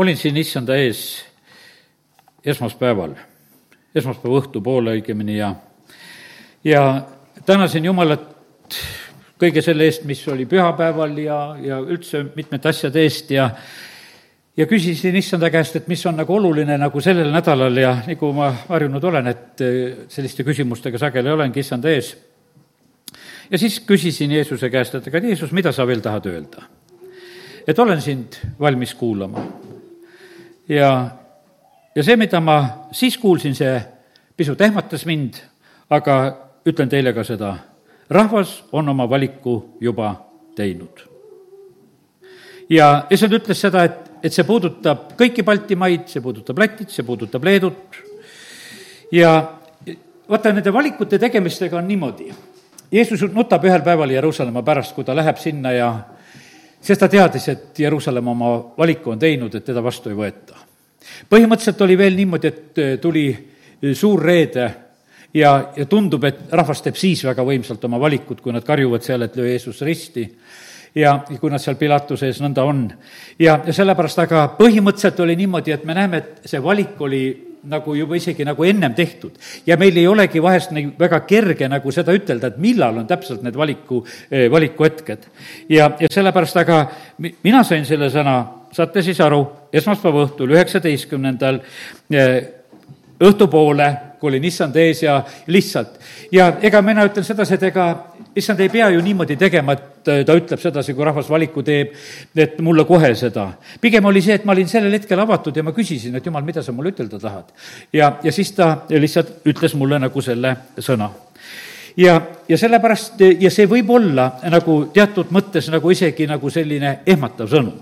olin siin issanda ees esmaspäeval, esmaspäeva õhtupoole õigemini ja, ja tänasin Jumalat kõige selle eest, mis oli pühapäeval ja, ja üldse mitmete asjade eest ja ja küsisin issanda käest, et mis on nagu oluline nagu sellel nädalal ja nagu ma harjunud olen, et selliste küsimustega sageli olengi issanda ees. ja siis küsisin Jeesuse käest, et aga Jeesus, mida sa veel tahad öelda? et olen sind valmis kuulama. Ja, ja see, mida ma siis kuulsin, see pisut ehmatas mind, aga ütlen teile ka seda rahvas on oma valiku juba teinud. ja, seal ütles seda, et, et see puudutab kõiki Baltimaid, see puudutab Lätit, see puudutab Leedut ja vaata, nende valikute tegemistega on niimoodi. Jeesus nutab ühel päeval Jeruusalemma pärast, kui ta läheb sinna ja sest ta teadis, et Jeruusalemma oma valiku on teinud, et teda vastu ei võeta. põhimõtteliselt oli veel niimoodi, et tuli suur reede ja, ja tundub, et rahvas teeb siis väga võimsalt oma valikut, kui nad karjuvad seal, et löö Jeesus risti ja kui nad seal Pilatuse ees nõnda on. ja, ja sellepärast, aga põhimõtteliselt oli niimoodi, et me näeme, et see valik oli nagu juba isegi nagu ennem tehtud. ja meil ei olegi vahest nii väga kerge nagu seda ütelda, et millal on täpselt need valiku, eh, valikuhetked. ja, ja sellepärast, aga mina sain selle sõna, saate siis aru, esmaspäeva õhtul, üheksateistkümnendal eh, õhtupoole, kui olin issand ees ja lihtsalt. ja ega mina ütlen sedasi, et ega issand ei pea ju niimoodi tegema, et äh, ta ütleb sedasi, kui rahvas valiku teeb, et mulle kohe seda. pigem oli see, et ma olin sellel hetkel avatud ja ma küsisin, et jumal, mida sa mulle ütelda tahad. ja, ja siis ta lihtsalt ütles mulle nagu selle sõna ja, ja sellepärast, ja see võib olla nagu teatud mõttes nagu isegi nagu selline ehmatav sõnum.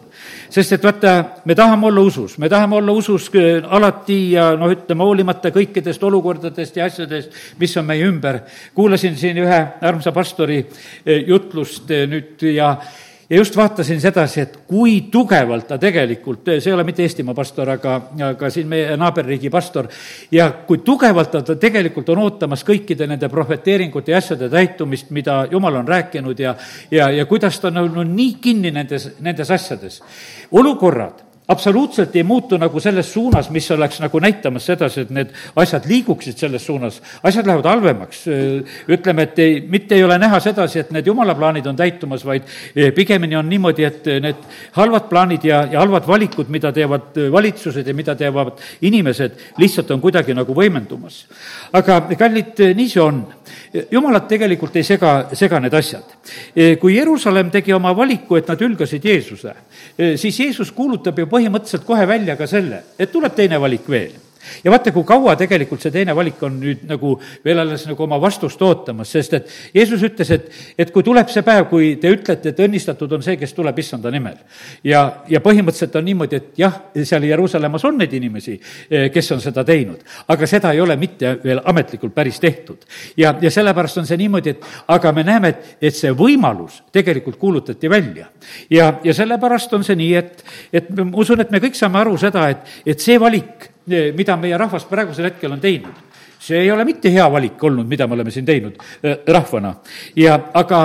sest et vaata, me tahame olla usus, me tahame olla usus äh, alati ja noh, ütleme hoolimata kõikidest olukordadest ja asjadest, mis on meie ümber. kuulasin siin ühe armsa pastori äh, jutlust äh, nüüd ja ja just vaatasin sedasi, et kui tugevalt ta tegelikult, see ei ole mitte Eestimaa pastor, aga, aga siin meie naaberriigi pastor, ja kui tugevalt ta, ta tegelikult on ootamas kõikide nende prohveteeringute ja asjade täitumist, mida jumal on rääkinud ja ja, ja kuidas ta on olnud nii kinni nendes, nendes asjades. olukorrad absoluutselt ei muutu nagu selles suunas, mis oleks nagu näitamas sedasi, et need asjad liiguksid selles suunas. asjad lähevad halvemaks. ütleme, et ei, mitte ei ole näha sedasi, et need jumala plaanid on täitumas, vaid eh, pigemini on niimoodi, et need halvad plaanid ja, ja halvad valikud, mida teevad valitsused ja mida teevad inimesed, lihtsalt on kuidagi nagu võimendumas. aga kallid, nii see on. jumalat tegelikult ei sega, sega need asjad. Eh, kui Jeruusalemm tegi oma valiku, et nad hülgasid Jeesuse, eh, siis Jeesus kuulutab ju põhimõtteliselt kohe välja ka selle, et tuleb teine valik veel ja vaata, kui kaua tegelikult see teine valik on nüüd nagu veel alles nagu oma vastust ootamas, sest et Jeesus ütles, et, et kui tuleb see päev, kui te ütlete, et õnnistatud on see, kes tuleb issanda nimel. ja, ja põhimõtteliselt on niimoodi, et jah, seal Jeruusalemmas on neid inimesi, eh, kes on seda teinud, aga seda ei ole mitte veel ametlikult päris tehtud. ja, ja sellepärast on see niimoodi, et aga me näeme, et, et see võimalus tegelikult kuulutati välja. ja, ja sellepärast on see nii, et, et ma usun, et me kõik saame aru seda, et, et see valik, mida meie rahvas praegusel hetkel on teinud see ei ole mitte hea valik olnud, mida me oleme siin teinud äh, rahvana. ja aga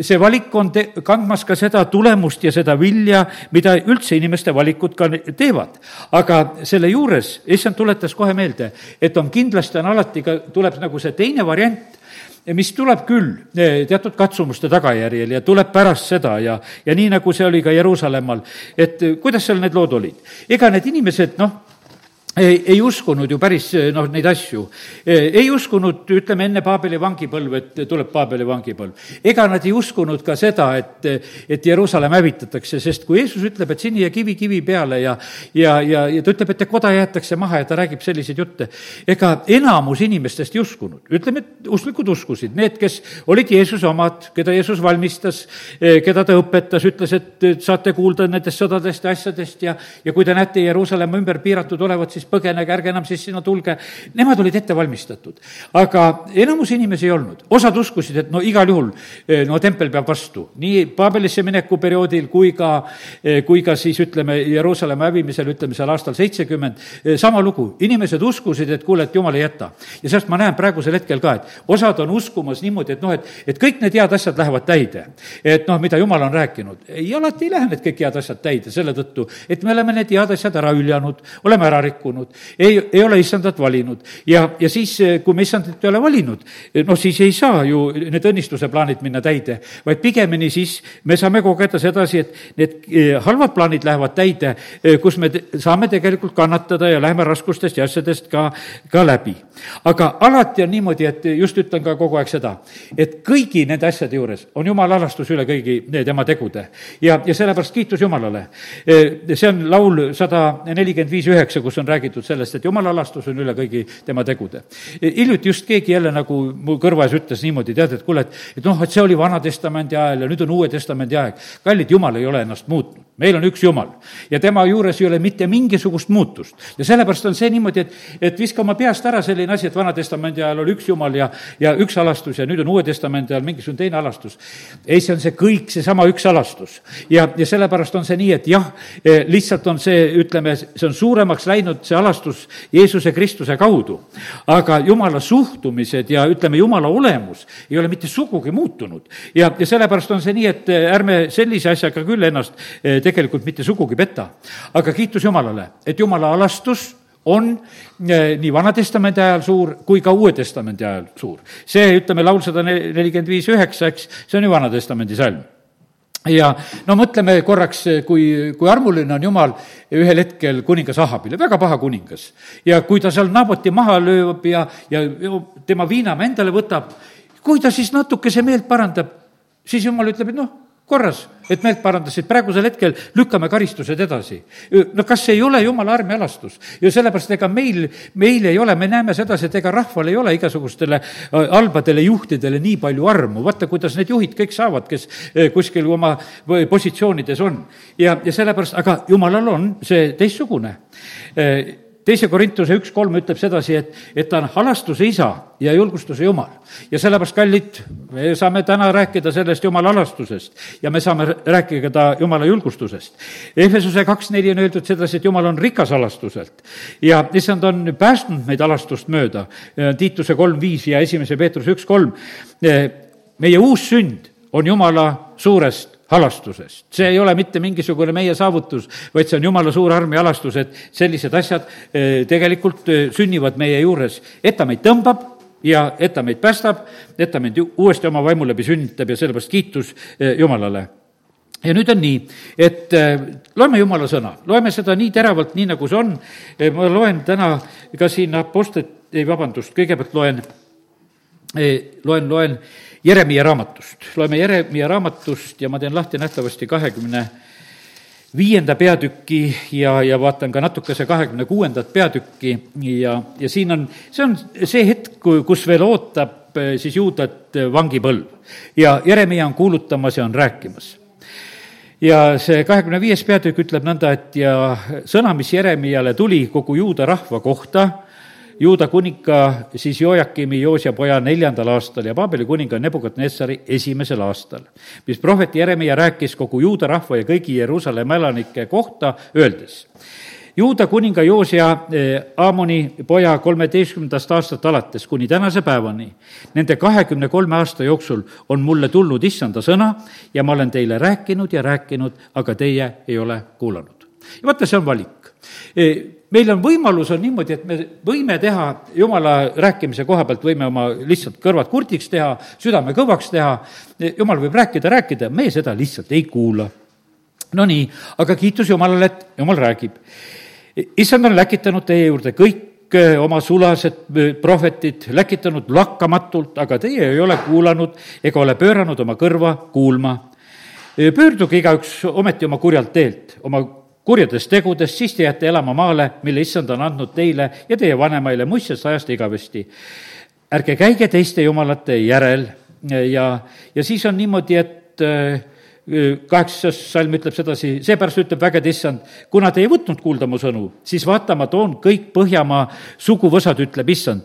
see valik on te-, kandmas ka seda tulemust ja seda vilja, mida üldse inimeste valikud ka teevad. aga selle juures, issand tuletas kohe meelde, et on kindlasti, on alati ka, tuleb nagu see teine variant, mis tuleb küll eh, teatud katsumuste tagajärjel ja tuleb pärast seda ja, ja nii, nagu see oli ka Jeruusalemmal, et kuidas seal need lood olid. ega need inimesed, noh, ei, ei uskunud ju päris noh, neid asju. ei uskunud, ütleme, enne Paabeli vangipõlve, et tuleb Paabeli vangipõlv. ega nad ei uskunud ka seda, et, et Jeruusalemm hävitatakse, sest kui Jeesus ütleb, et sini ja kivi kivi peale ja ja, ja, ja ta ütleb, et koda jäetakse maha ja ta räägib selliseid jutte, ega enamus inimestest ei uskunud. ütleme, et usklikud uskusid, need, kes olid Jeesuse omad, keda Jeesus valmistas, keda ta õpetas, ütles, et saate kuulda nendest sõdadest ja asjadest ja ja kui te näete Jeruusalemma ümber piiratud olevat, siis siis põgenege, ärge enam siis sinna tulge. Nemad olid ette valmistatud. aga enamus inimesi ei olnud. osad uskusid, et no igal juhul no tempel peab vastu. nii Paabelisse mineku perioodil kui ka, kui ka siis ütleme, Jeruusalemma hävimisel, ütleme seal aastal seitsekümmend, sama lugu. inimesed uskusid, et kuule, et jumal ei jäta. ja sellest ma näen praegusel hetkel ka, et osad on uskumas niimoodi, et noh, et, et kõik need head asjad lähevad täide. et noh, mida jumal on rääkinud. ei, alati ei lähe need kõik head asjad täide selle tõttu, et me oleme need head asjad ära hüljanud, oleme ära rikkunud, ei, ei ole issandat valinud. ja, ja siis, kui me issandat ei ole valinud, noh, siis ei saa ju need õnnistuse plaanid minna täide, vaid pigemini siis me saame kogeda sedasi, et need eh, halvad plaanid lähevad täide, eh, kus me saame tegelikult kannatada ja läheme raskustest ja asjadest ka, ka läbi. aga alati on niimoodi, et just ütlen ka kogu aeg seda, et kõigi nende asjade juures on jumala alastus üle kõigi tema tegude. ja, ja sellepärast kiitus Jumalale. Eh, see on laul sada nelikümmend viis üheksa, kus on räägitud sellest, et jumala alastus on üle kõigi tema tegude. hiljuti just keegi jälle nagu mu kõrva ees ütles niimoodi, tead, et kuule, et, et noh, et see oli Vana-testamendi ajal ja nüüd on Uue Testamendi aeg. kallid, Jumal ei ole ennast muutnud meil on üks Jumal ja tema juures ei ole mitte mingisugust muutust. ja sellepärast on see niimoodi, et, et viska oma peast ära selline asi, et Vana-testamendi ajal oli üks Jumal ja, ja üks alastus ja nüüd on Uue Testamendi ajal mingisugune teine alastus. ei, see on see kõik seesama üks alastus. ja, ja sellepärast on see nii, et jah, eh, lihtsalt on see, ütleme, see on suuremaks läinud, see alastus Jeesuse Kristuse kaudu. aga Jumala suhtumised ja ütleme, Jumala olemus ei ole mitte sugugi muutunud. ja, ja sellepärast on see nii, et eh, ärme sellise asjaga küll ennast eh, tegelikult mitte sugugi peta. aga kiitus Jumalale, et Jumala alastus on eh, nii Vana-testamendi ajal suur kui ka Uue Testamendi ajal suur. see, ütleme, laul sada nelikümmend viis üheksa, eks, see on ju Vana-testamendi salm ja no mõtleme korraks, kui, kui armuline on Jumal ühel hetkel kuningas Ahabile, väga paha kuningas. ja kui ta seal Naboti maha lööb ja, ja tema viinamäe endale võtab, kui ta siis natukese meelt parandab, siis Jumal ütleb, et noh, korras, et meelt parandasid, praegusel hetkel lükkame karistused edasi. no kas ei ole jumala armialastus? ja sellepärast ega meil, meil ei ole, me näeme sedasi, et ega rahval ei ole igasugustele halbadele juhtidele nii palju armu, vaata, kuidas need juhid kõik saavad, kes kuskil oma positsioonides on. ja, ja sellepärast, aga jumalal on see teistsugune teise Korintuse üks kolm ütleb sedasi, et, et ta on halastuse isa ja julgustuse jumal. ja sellepärast, kallid, me saame täna rääkida sellest jumala halastusest ja me saame rääkida jumala julgustusest. Ehvesuse kaks neli on öeldud sedasi, et jumal on rikas halastuselt ja issand on päästnud meid halastust mööda. Tiituse kolm viis ja esimese Peetruse üks kolm. meie uus sünd on jumala suurest halastusest. see ei ole mitte mingisugune meie saavutus, vaid see on jumala suur arm ja halastus, et sellised asjad eh, tegelikult eh, sünnivad meie juures, et ta meid tõmbab ja et ta meid päästab, et ta meid uuesti oma vaimu läbi sünnitab ja sellepärast kiitus eh, Jumalale ja nüüd on nii, et loeme Jumala sõna, loeme seda nii teravalt, nii nagu see on. ma loen täna ka siin Apostet, ei vabandust, kõigepealt loen, loen, loen Jeremiah raamatust. loeme Jeremiah raamatust ja ma teen lahti nähtavasti kahekümne viienda peatüki ja, ja vaatan ka natukese kahekümne kuuendat peatükki ja, ja siin on, see on see hetk, kus veel ootab eh, siis juudat vangipõlv. ja Jeremiah on kuulutamas ja on rääkimas ja see kahekümne viies peatükk ütleb nõnda, et ja sõna, mis Jeremiale tuli kogu juuda rahva kohta, Juuda kuninga siis Joakimi Joosia poja neljandal aastal ja Paabeli kuninga Nebukadnessari esimesel aastal, mis prohvet Jeremia rääkis kogu Juuda rahva ja kõigi Jeruusalemma elanike kohta, öeldes Juuda kuninga Joosia eh, Aamoni poja kolmeteistkümnendast aastast alates kuni tänase päevani, nende kahekümne kolme aasta jooksul on mulle tulnud issanda sõna ja ma olen teile rääkinud ja rääkinud, aga teie ei ole kuulanud. ja vaata, see on valik eh, meil on võimalus, on niimoodi, et me võime teha jumala rääkimise koha pealt, võime oma lihtsalt kõrvad kurdiks teha, südame kõvaks teha, jumal võib rääkida, rääkida, me seda lihtsalt ei kuula. Nonii, aga kiitus Jumalale, et Jumal räägib. issand on läkitanud teie juurde kõik eh, oma sulased eh, prohvetid, läkitanud lakkamatult, aga teie ei ole kuulanud ega ole pööranud oma kõrva kuulma. Eh, pöörduge igaüks ometi oma kurjalt teelt, oma kurjadest tegudest, siis te jääte elama maale, mille issand on andnud teile ja teie vanemaile muistsest ajast igavesti. ärge käige teiste jumalate järel ja, ja siis on niimoodi, et äh, kaheksas salm ütleb sedasi, seepärast ütleb vägede issand, kuna te ei võtnud kuulda mu sõnu, siis vaata, ma toon kõik Põhjamaa suguvõsad, ütleb issand.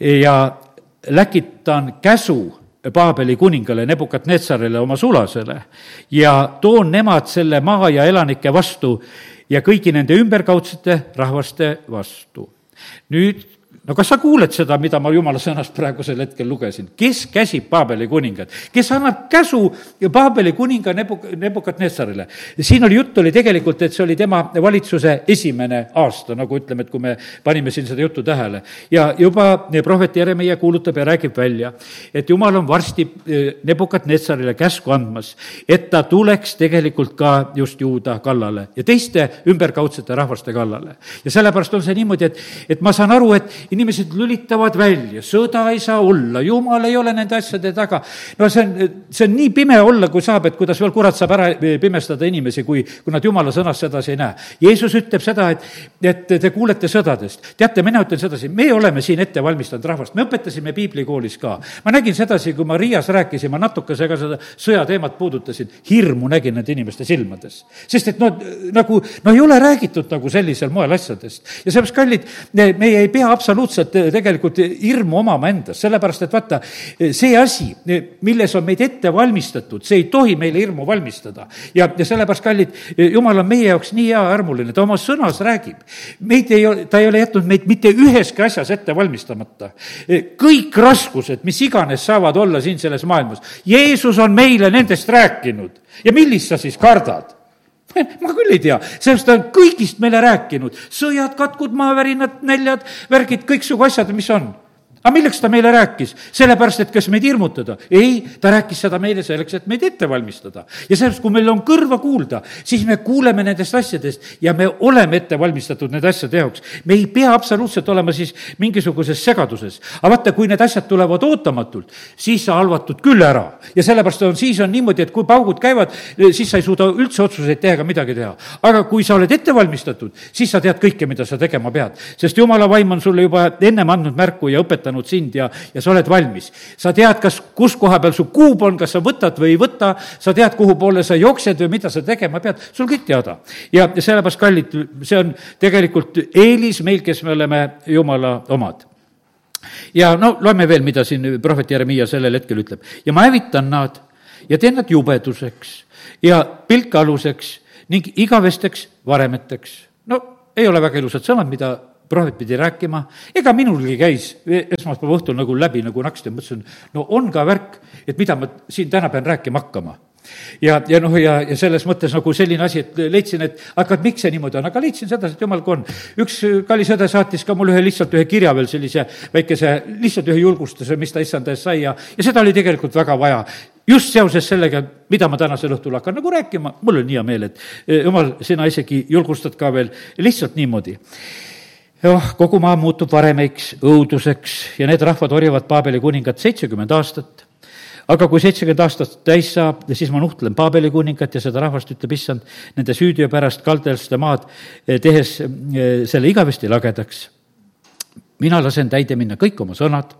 ja läkitan käsu Paabeli kuningale Nebukadnetsarile, oma sulasele, ja toon nemad selle maa ja elanike vastu ja kõigi nende ümberkaudsete rahvaste vastu. nüüd no kas sa kuuled seda, mida ma jumala sõnast praegusel hetkel lugesin? kes käsib Paabeli kuningat? kes annab käsu Paabeli kuninga Nebuk-, Nebukadnetsarile? siin oli jutt, oli tegelikult, et see oli tema valitsuse esimene aasta, nagu ütleme, et kui me panime siin seda juttu tähele. ja juba prohvet Jeremiah kuulutab ja räägib välja, et jumal on varsti eh, Nebukadnetsarile käsku andmas, et ta tuleks tegelikult ka just juuda kallale ja teiste ümberkaudsete rahvaste kallale. ja sellepärast on see niimoodi, et, et ma saan aru, et inimesed lülitavad välja, sõda ei saa olla, jumal ei ole nende asjade taga. no see on, see on nii pime olla, kui saab, et kuidas veel kurat saab ära pimestada inimesi, kui, kui nad jumala sõnast sedasi ei näe. Jeesus ütleb seda, et, et te kuulete sõdadest. teate, mina ütlen sedasi, me oleme siin ette valmistanud rahvast, me õpetasime piiblikoolis ka. ma nägin sedasi, kui ma Riias rääkisin, ma natukese ka seda sõjateemat puudutasin, hirmu nägin nende inimeste silmades. sest et noh, nagu, no ei ole räägitud nagu sellisel moel asjadest. ja seepärast, kallid, meie ei pea absoluutselt absoluutselt tegelikult hirmu omama endas, sellepärast et vaata, see asi, milles on meid ette valmistatud, see ei tohi meile hirmu valmistada. ja, ja sellepärast, kallid, jumal on meie jaoks nii hea armuline, ta oma sõnas räägib. meid ei ole, ta ei ole jätnud meid mitte üheski asjas ette valmistamata. kõik raskused, mis iganes saavad olla siin selles maailmas, Jeesus on meile nendest rääkinud ja millist sa siis kardad? ma küll ei tea, sellest ta on kõigist meile rääkinud, sõjad, katkud, maavärinad, näljad, värgid, kõiksugu asjad, mis on aga milleks ta meile rääkis? sellepärast, et kas meid hirmutada? ei, ta rääkis seda meile selleks, et meid ette valmistada. ja sellest, kui meil on kõrva kuulda, siis me kuuleme nendest asjadest ja me oleme ette valmistatud nende asjade jaoks. me ei pea absoluutselt olema siis mingisuguses segaduses. aga vaata, kui need asjad tulevad ootamatult, siis sa halvatud küll ära. ja sellepärast on, siis on niimoodi, et kui paugud käivad, siis sa ei suuda üldse otsuseid teha ega midagi teha. aga kui sa oled ette valmistatud, siis sa tead kõike, mida sa tegema pead. sest jumala vaim on sulle juba ennem andnud märku ja õpetanud, kasvatanud sind ja, ja sa oled valmis. sa tead, kas, kus koha peal su kuub on, kas sa võtad või ei võta, sa tead, kuhu poole sa jooksed või mida sa tegema pead, sul kõik teada. ja sellepärast, kallid, see on tegelikult eelis meil, kes me oleme Jumala omad ja no loeme veel, mida siin prohvet Jeremiah sellel hetkel ütleb. ja ma hävitan nad ja teen nad jubeduseks ja pilkaluseks ning igavesteks varemeteks. no ei ole väga ilusad sõnad, mida prohvet pidi rääkima, ega minulgi käis esmaspäeva õhtul nagu läbi nagu naksti, mõtlesin, no on ka värk, et mida ma siin täna pean rääkima hakkama. Ja, ja noh, ja, ja selles mõttes nagu selline asi, et leidsin, et aga miks see niimoodi on, aga leidsin sedasi, et jumal kui on. üks kallis õde saatis ka mulle ühe lihtsalt ühe kirja veel sellise väikese, lihtsalt ühe julgustuse, mis ta issanda eest sai ja, ja seda oli tegelikult väga vaja. just seoses sellega, mida ma tänasel õhtul hakkan nagu rääkima, mul on hea meel, et jumal, sina isegi julgustad ka veel lihtsalt niimoodi jah, kogu maa muutub varemeiks, õuduseks ja need rahvad orjavad Paabeli kuningat seitsekümmend aastat. aga kui seitsekümmend aastat täis saab, siis ma nuhtlen Paabeli kuningat ja seda rahvast, ütleb issand, nende süütöö pärast kaldaste maad, eh, tehes eh, selle igavesti lagedaks. mina lasen täide minna kõik oma sõnad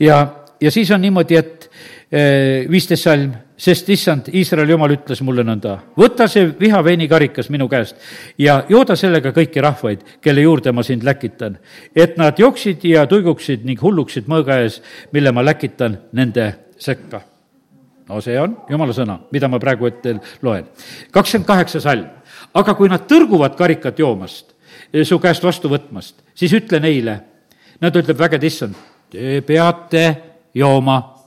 ja, ja siis on niimoodi, et viisteist salm sest issand, Iisraeli jumal ütles mulle nõnda, võta see vihaveinikarikas minu käest ja jooda sellega kõiki rahvaid, kelle juurde ma sind läkitan, et nad jooksid ja tuiguksid ning hulluksid mõõga ees, mille ma läkitan nende sekka. no see on jumala sõna, mida ma praegu ette loen. kakskümmend kaheksa salm. aga kui nad tõrguvad karikat joomast, su käest vastu võtmast, siis ütle neile, nad ütleb vägede issand, te peate jooma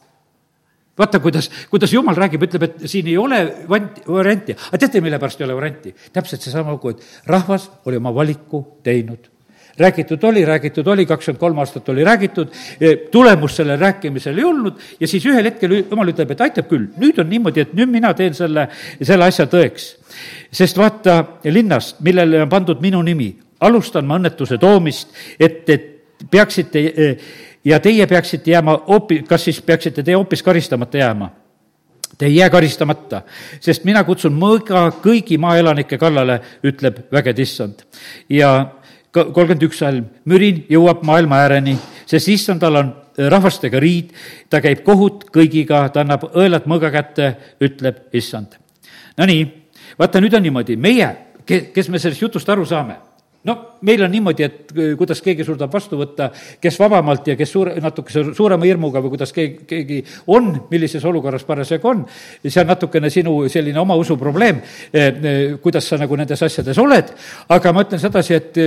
vaata, kuidas, kuidas jumal räägib, ütleb, et siin ei ole vant-, varianti. aga teate, mille pärast ei ole varianti? täpselt seesama lugu, et rahvas oli oma valiku teinud räägitud oli, räägitud oli, kakskümmend kolm aastat oli räägitud, e, tulemust sellel rääkimisel ei olnud ja siis ühel hetkel jumal ütleb, et aitab küll, nüüd on niimoodi, et nüüd mina teen selle, selle asja tõeks. sest vaata, linnast, millele on pandud minu nimi, alustan ma õnnetuse toomist, et, et peaksite eh, ja teie peaksite jääma hoopi-, kas siis peaksite te hoopis karistamata jääma? Te ei jää karistamata, sest mina kutsun mõõga kõigi maaelanike kallale, ütleb vägede issand. ja kolmkümmend üks salm, mürin jõuab maailma ääreni, sest issandal on rahvastega riid, ta käib kohut kõigiga, ta annab õelad mõõga kätte, ütleb issand. Nonii, vaata nüüd on niimoodi, meie, kes me sellest jutust aru saame no meil on niimoodi, et kuidas keegi suudab vastu võtta, kes vabamalt ja kes suure, natukese suurema hirmuga või kuidas keegi, keegi on, millises olukorras parasjagu on, see on natukene sinu selline oma usu probleem, kuidas sa nagu nendes asjades oled, aga ma ütlen sedasi, et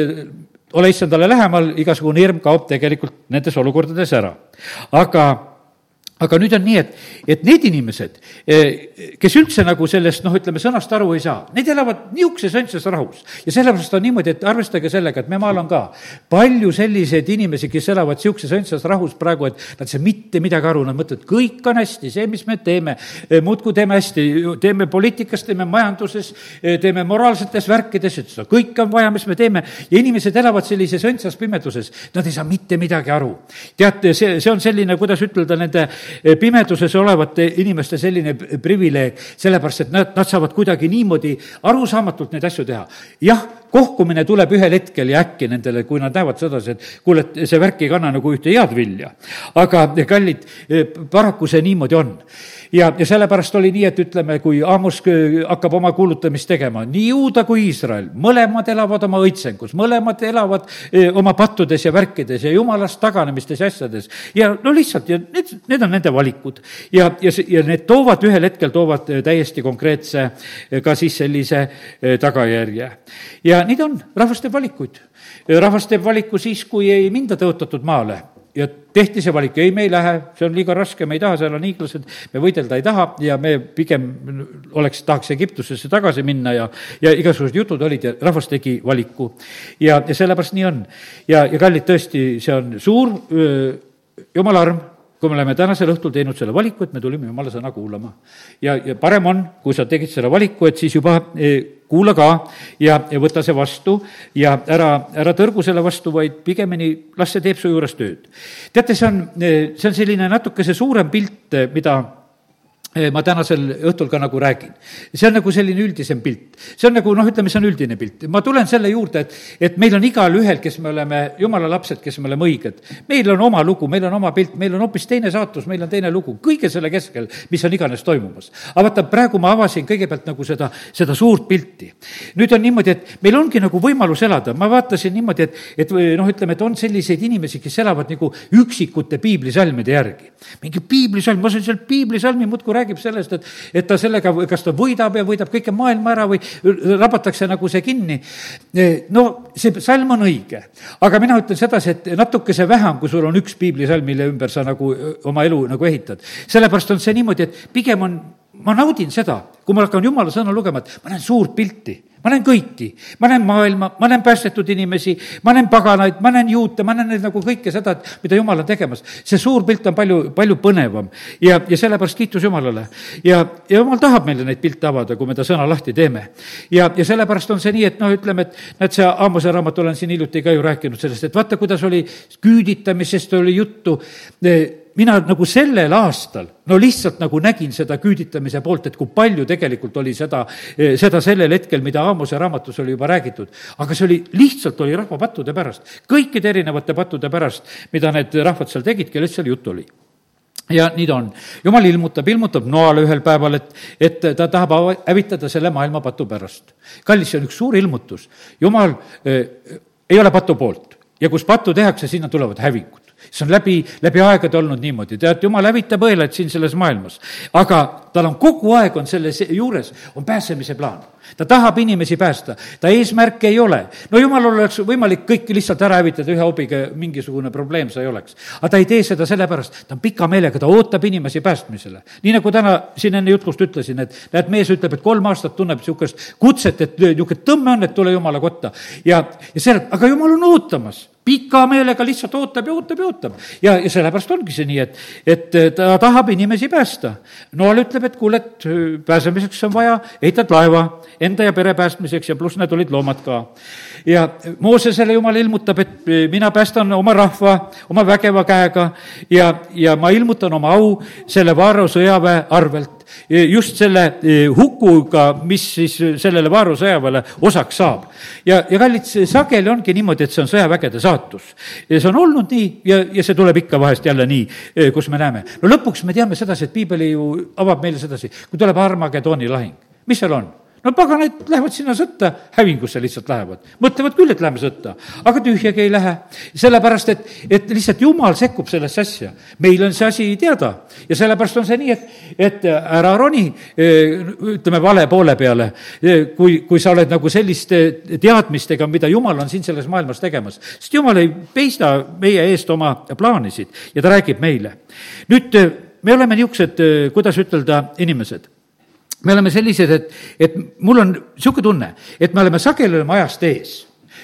ole issandale lähemal, igasugune hirm kaob tegelikult nendes olukordades ära. aga aga nüüd on nii, et, et need inimesed, eh, kes üldse nagu sellest, noh, ütleme, sõnast aru ei saa, need elavad niisuguses õndsas rahus. ja sellepärast on niimoodi, et arvestage sellega, et me maal on ka palju selliseid inimesi, kes elavad niisuguses õndsas rahus praegu, et nad ei saa mitte midagi aru, nad mõtlevad, kõik on hästi, see, mis me teeme, eh, muudkui teeme hästi, teeme poliitikas, teeme majanduses, eh, teeme moraalsetes värkides, et seda kõike on vaja, mis me teeme, ja inimesed elavad sellises õndsas pimeduses, nad ei saa mitte midagi aru. teate, see, see on selline, kuidas ütelda, nende pimeduses olevate inimeste selline privileeg, sellepärast et nad, nad saavad kuidagi niimoodi arusaamatult neid asju teha. jah, kohkumine tuleb ühel hetkel ja äkki nendele, kui nad näevad sedasi, et kuule, et see värk ei kanna nagu ühte head vilja. aga kallid, paraku see niimoodi on ja, ja sellepärast oli nii, et ütleme, kui Amos hakkab oma kuulutamist tegema, nii Juuda kui Iisrael, mõlemad elavad oma õitsengus, mõlemad elavad e, oma pattudes ja värkides ja jumalast taganemistes ja asjades. ja no lihtsalt ja need, need on nende valikud. ja, ja, ja need toovad ühel hetkel, toovad e, täiesti konkreetse e, ka siis sellise tagajärje. ja nii ta on, rahvas teeb valikuid. rahvas teeb valiku siis, kui ei minda tõotatud maale ja tehti see valik, ei, me ei lähe, see on liiga raske, me ei taha, seal on hiiglased, me võidelda ei taha ja me pigem oleks, tahaks Egiptusesse tagasi minna ja, ja igasugused jutud olid ja rahvas tegi valiku. ja, ja sellepärast nii on. ja, ja kallid, tõesti, see on suur öö, jumala arm kui me oleme tänasel õhtul teinud selle valiku, et me tulime jumala sõna kuulama. ja, ja parem on, kui sa tegid selle valiku, et siis juba eh, kuula ka ja, ja võta see vastu ja ära, ära tõrgu selle vastu, vaid pigemini las see teeb su juures tööd. teate, see on, eh, see on selline natukese suurem pilt, eh, mida ma tänasel õhtul ka nagu räägin. see on nagu selline üldisem pilt. see on nagu noh, ütleme, see on üldine pilt. ma tulen selle juurde, et, et meil on igalühel, kes me oleme jumala lapsed, kes me oleme õiged, meil on oma lugu, meil on oma pilt, meil on hoopis teine saatus, meil on teine lugu, kõige selle keskel, mis on iganes toimumas. aga vaata, praegu ma avasin kõigepealt nagu seda, seda suurt pilti. nüüd on niimoodi, et meil ongi nagu võimalus elada, ma vaatasin niimoodi, et, et noh, ütleme, et on selliseid inimesi, kes elavad nagu üksikute piiblisalmide järgi. mingi piiblisalm, ma sain sealt piiblisalmi muudkui rääkida, räägib sellest, et, et ta sellega, kas ta võidab ja võidab kõike maailma ära või rabatakse nagu see kinni. no see salm on õige, aga mina ütlen sedasi, et natukese vähem, kui sul on üks piiblisalm, mille ümber sa nagu oma elu nagu ehitad. sellepärast on see niimoodi, et pigem on, ma naudin seda, kui ma hakkan jumala sõna lugema, et ma näen suurt pilti ma näen kõiki, ma näen maailma, ma näen päästetud inimesi, ma näen paganaid, ma näen juute, ma näen neid nagu kõike seda, et mida jumal on tegemas. see suur pilt on palju, palju põnevam ja, ja sellepärast kiitus Jumalale. ja, ja Jumal tahab meile neid pilte avada, kui me ta sõna lahti teeme. ja, ja sellepärast on see nii, et noh, ütleme, et näed, see Aamose raamat, olen siin hiljuti ka ju rääkinud sellest, et vaata, kuidas oli küüditamisest oli juttu mina nagu sellel aastal no lihtsalt nagu nägin seda küüditamise poolt, et kui palju tegelikult oli seda, eh, seda sellel hetkel, mida Aamose raamatus oli juba räägitud. aga see oli, lihtsalt oli rahva pattude pärast, kõikide erinevate pattude pärast, mida need rahvad seal tegid, kellest seal juttu oli ja nii ta on. jumal ilmutab, ilmutab noale ühel päeval, et, et ta tahab hävitada selle maailma patu pärast. kallis, see on üks suur ilmutus. jumal äh, ei ole patu poolt ja kus pattu tehakse, sinna tulevad hävingud see on läbi, läbi aegade olnud niimoodi, tead, jumal hävitab õelaid siin selles maailmas. aga tal on kogu aeg, on selle juures, on pääsemise plaan. Ta tahab inimesi päästa, ta eesmärke ei ole. no jumalal oleks võimalik kõik lihtsalt ära hävitada ühe hobiga, mingisugune probleem see ei oleks. aga ta ei tee seda sellepärast, ta on pika meelega, ta ootab inimesi päästmisele. nii nagu täna siin enne jutlust ütlesin, et näed, mees ütleb, et kolm aastat tunneb niisugust kutset, et niisugune tõmme on, et tule jumala kotta. ja, ja see, aga jumal on ootamas pika meelega lihtsalt ootab ja ootab ja ootab. ja, ja sellepärast ongi see nii, et, et ta tahab inimesi päästa. Noal ütleb, et kuule, et pääsemiseks on vaja, ehitad laeva enda ja pere päästmiseks ja pluss need olid loomad ka. ja Moosesele jumal ilmutab, et mina päästan oma rahva oma vägeva käega ja, ja ma ilmutan oma au selle Vaaro sõjaväe arvelt just selle hukuga, mis siis sellele Vaaru sõjaväele osaks saab. ja, ja kallid, sageli ongi niimoodi, et see on sõjavägede saatus. ja see on olnud nii ja, ja see tuleb ikka vahest jälle nii, kus me näeme. no lõpuks me teame sedasi, et piibel ju avab meile sedasi, kui tuleb Armageddoni lahing, mis seal on? No paganad lähevad sinna sõtta, hävingusse lihtsalt lähevad. mõtlevad küll, et läheme sõtta, aga tühjagi ei lähe. sellepärast, et, et lihtsalt jumal sekkub sellesse asja. meil on see asi teada ja sellepärast on see nii, et, et ära roni, ütleme, vale poole peale, kui, kui sa oled nagu selliste teadmistega, mida jumal on siin selles maailmas tegemas. sest jumal ei peista meie eest oma plaanisid ja ta räägib meile. nüüd me oleme niisugused, kuidas ütelda, inimesed me oleme sellised, et, et mul on niisugune tunne, et me oleme sageli oleme ajast ees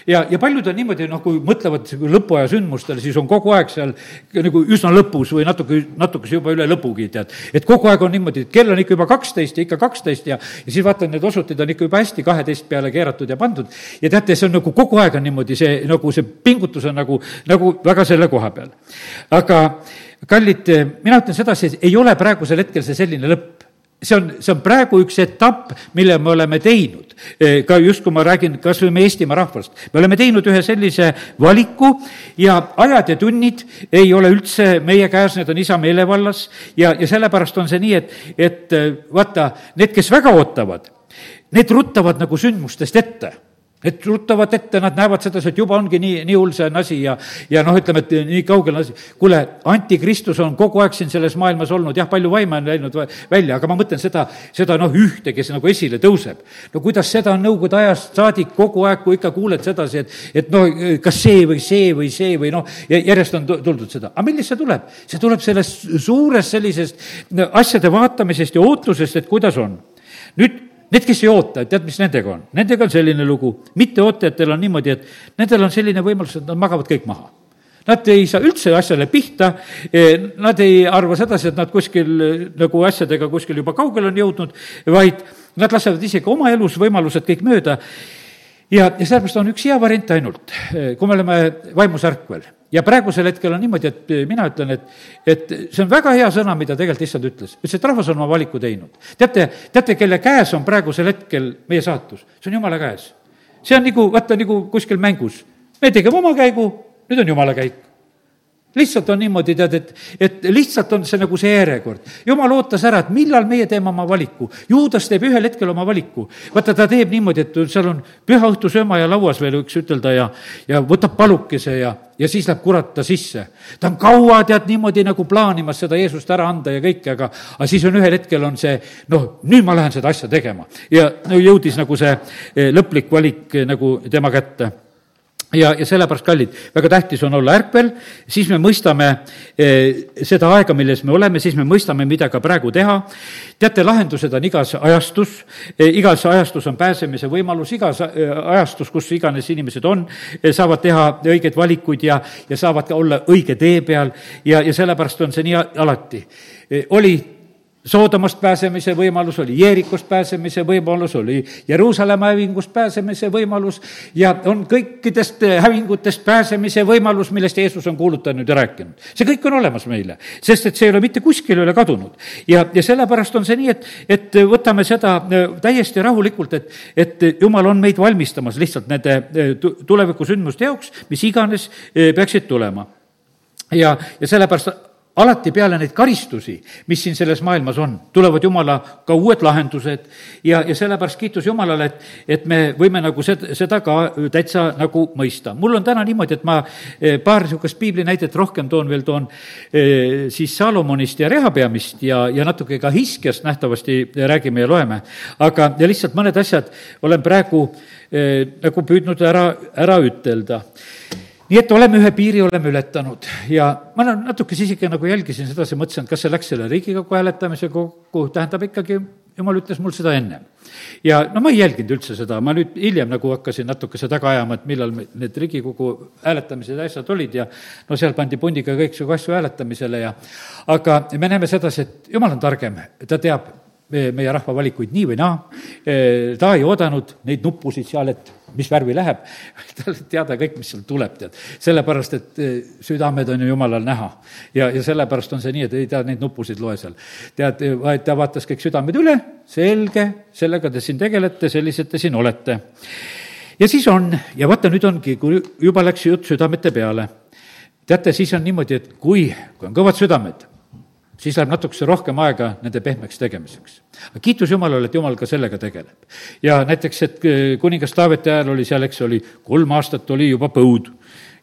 ja, ja paljud on niimoodi, noh, kui mõtlevad lõpuaja sündmustele, siis on kogu aeg seal nagu üsna lõpus või natuke, natukese juba üle lõpugi, tead. et kogu aeg on niimoodi, et kell on ikka juba kaksteist ja ikka kaksteist ja, ja siis vaatan, need osutid on ikka juba hästi kaheteist peale keeratud ja pandud. ja teate, see on nagu kogu aeg on niimoodi, see nagu see pingutus on nagu, nagu väga selle koha peal. aga kallid, mina ütlen sedasi, et ei ole praegusel hetkel see selline lõpp see on, see on praegu üks etapp, mille me oleme teinud. E, ka just, kui ma räägin kas või meie Eestimaa rahvast, me oleme teinud ühe sellise valiku ja ajad ja tunnid ei ole üldse meie käes, need on isa meelevallas. Ja, ja sellepärast on see nii, et, et vaata, need, kes väga ootavad, need ruttavad nagu sündmustest ette et ruttavad ette, nad näevad sedasi, et juba ongi nii, nii hull see on asi ja, ja noh, ütleme, et nii kaugel on asi. kuule, antikristus on kogu aeg siin selles maailmas olnud, jah, palju vaime on läinud välja, aga ma mõtlen seda, seda noh, ühte, kes nagu esile tõuseb. no kuidas seda on Nõukogude ajast saadik kogu aeg, kui ikka kuuled sedasi, et, et noh, kas see või see või see või noh, järjest on tuldud seda. aga millest see tuleb? see tuleb sellest suurest sellisest asjade vaatamisest ja ootusest, et kuidas on. nüüd Need, kes ei oota, tead, mis nendega on? Nendega on selline lugu, mitteootajatel on niimoodi, et nendel on selline võimalus, et nad magavad kõik maha. Nad ei saa üldse asjale pihta, eh, nad ei arva sedasi, et nad kuskil nagu asjadega kuskil juba kaugele on jõudnud, vaid nad lasevad isegi oma elus võimalused kõik mööda ja, ja sellepärast on üks hea variant ainult, kui me oleme vaimus ärkvel ja praegusel hetkel on niimoodi, et mina ütlen, et, et see on väga hea sõna, mida tegelikult issand ütles. ütles, et rahvas on oma valiku teinud. teate, teate, kelle käes on praegusel hetkel meie saatus? see on jumala käes. see on nagu, vaata, nagu kuskil mängus. me tegime oma käigu, nüüd on jumala käik lihtsalt on niimoodi, tead, et, et lihtsalt on see nagu see järjekord. jumal ootas ära, et millal meie teeme oma valiku. juudas teeb ühel hetkel oma valiku. vaata, ta teeb niimoodi, et seal on püha õhtu sööma ja lauas veel, võiks ütelda, ja, ja võtab palukese ja, ja siis läheb kurat ta sisse. ta on kaua, tead, niimoodi nagu plaanimas seda Jeesust ära anda ja kõike, aga, aga siis on ühel hetkel on see, noh, nüüd ma lähen seda asja tegema. ja no jõudis nagu see eh, lõplik valik eh, nagu tema kätte ja, ja sellepärast, kallid, väga tähtis on olla ärkvel, siis me mõistame eh, seda aega, milles me oleme, siis me mõistame, mida ka praegu teha. teate, lahendused on igas ajastus. Eh,, igas ajastus on pääsemise võimalus, igas eh, ajastus, kus iganes inimesed on saavad teha õigeid valikuid ja, ja saavad ka olla õige tee peal. Ja, ja sellepärast on see nii alati. Oli Soodomast pääsemise võimalus, oli Jeerikost pääsemise võimalus, oli Jeruusalemma hävingust pääsemise võimalus ja on kõikidest hävingutest pääsemise võimalus, millest Jeesus on kuulutanud ja rääkinud. see kõik on olemas meile, sest et see ei ole mitte kuskile üle kadunud. ja, ja sellepärast on see nii, et, et võtame seda äh, täiesti rahulikult, et, et Jumal on meid valmistamas lihtsalt nende äh, tulevikusündmuste jaoks, mis iganes peaksid tulema. ja, ja sellepärast alati peale neid karistusi, mis siin selles maailmas on, tulevad Jumala ka uued lahendused ja, ja sellepärast kiitus Jumalale, et, et me võime nagu seda, seda ka täitsa nagu mõista. mul on täna niimoodi, et ma eh, paar niisugust piiblinäidet rohkem toon veel, toon eh, siis Salomonist ja Rehapeamist ja, ja natuke ka Hiskiast nähtavasti räägime ja loeme. aga, ja lihtsalt mõned asjad olen praegu eh, nagu püüdnud ära, ära ütelda nii et oleme ühe piiri, oleme ületanud. Ja ma natukese isegi nagu jälgisin sedasi, mõtlesin, et kas see läks selle Riigikogu hääletamise kokku, tähendab ikkagi, jumal ütles mul seda ennem. ja no ma ei jälginud üldse seda, ma nüüd hiljem nagu hakkasin natukese taga ajama, et millal need Riigikogu hääletamised ja asjad olid ja no seal pandi pundiga kõiksugu asju hääletamisele ja aga me näeme sedasi, et jumal on targem, ta teab meie rahva valikuid nii või naa. ta ei oodanud neid nuppusid seal, et mis värvi läheb, tal teada kõik, mis seal tuleb, tead. sellepärast, et südamed on ju jumalal näha. ja, ja sellepärast on see nii, et ei ta neid nuppusid loe seal. tead, vaid ta vaatas kõik südamed üle, selge, sellega te siin tegelete, sellised te siin olete. ja siis on, ja vaata, nüüd ongi, kui juba läks jutt südamete peale. teate, siis on niimoodi, et kui, kui on kõvad südamed siis läheb natukese rohkem aega nende pehmeks tegemiseks. aga kiitus Jumalale, et Jumal ka sellega tegeleb. ja näiteks, et eh, kuningas Taaveti ajal oli seal, eks oli, kolm aastat oli juba põud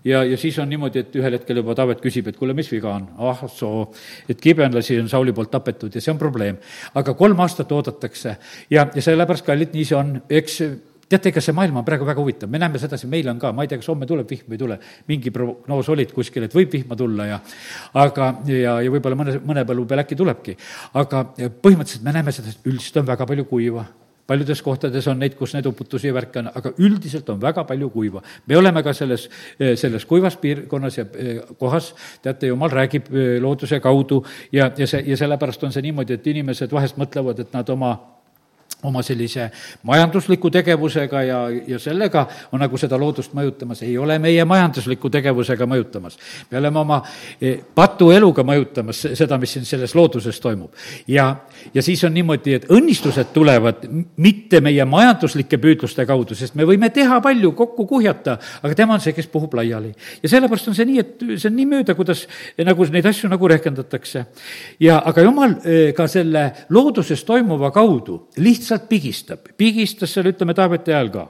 ja, ja siis on niimoodi, et ühel hetkel juba Taavet küsib, et kuule, mis viga on? ah soo, et kibenlasi on Sauli poolt tapetud ja see on probleem. aga kolm aastat oodatakse ja, ja sellepärast, kallid, nii see on, eks teate, ega see maailm on praegu väga huvitav, me näeme sedasi, meil on ka, ma ei tea, kas homme tuleb vihm või ei tule, mingi prognoos olid kuskil, et võib vihma tulla ja aga, ja, ja võib-olla mõne, mõne põllu peal äkki tulebki. aga põhimõtteliselt me näeme seda, et üldiselt on väga palju kuiva paljudes kohtades on neid, kus neid uputusi ja värke on, aga üldiselt on väga palju kuiva. me oleme ka selles, selles kuivas piirkonnas ja eh, kohas, teate, jumal räägib eh, looduse kaudu ja, ja see, ja sellepärast on see niimoodi, et inimesed vahest mõtlevad, et nad oma oma sellise majandusliku tegevusega ja, ja sellega on nagu seda loodust mõjutamas, ei ole meie majandusliku tegevusega mõjutamas. me oleme oma eh, patueluga mõjutamas seda, mis siin selles looduses toimub. ja, ja siis on niimoodi, et õnnistused tulevad mitte meie majanduslike püüdluste kaudu, sest me võime teha palju, kokku kuhjata, aga tema on see, kes puhub laiali. ja sellepärast on see nii, et see on nii mööda, kuidas nagu neid asju nagu rehkendatakse. ja aga jumal eh, ka selle looduses toimuva kaudu lihtsalt lihtsalt pigistab, pigistas seal, ütleme, Taaveti ajal ka.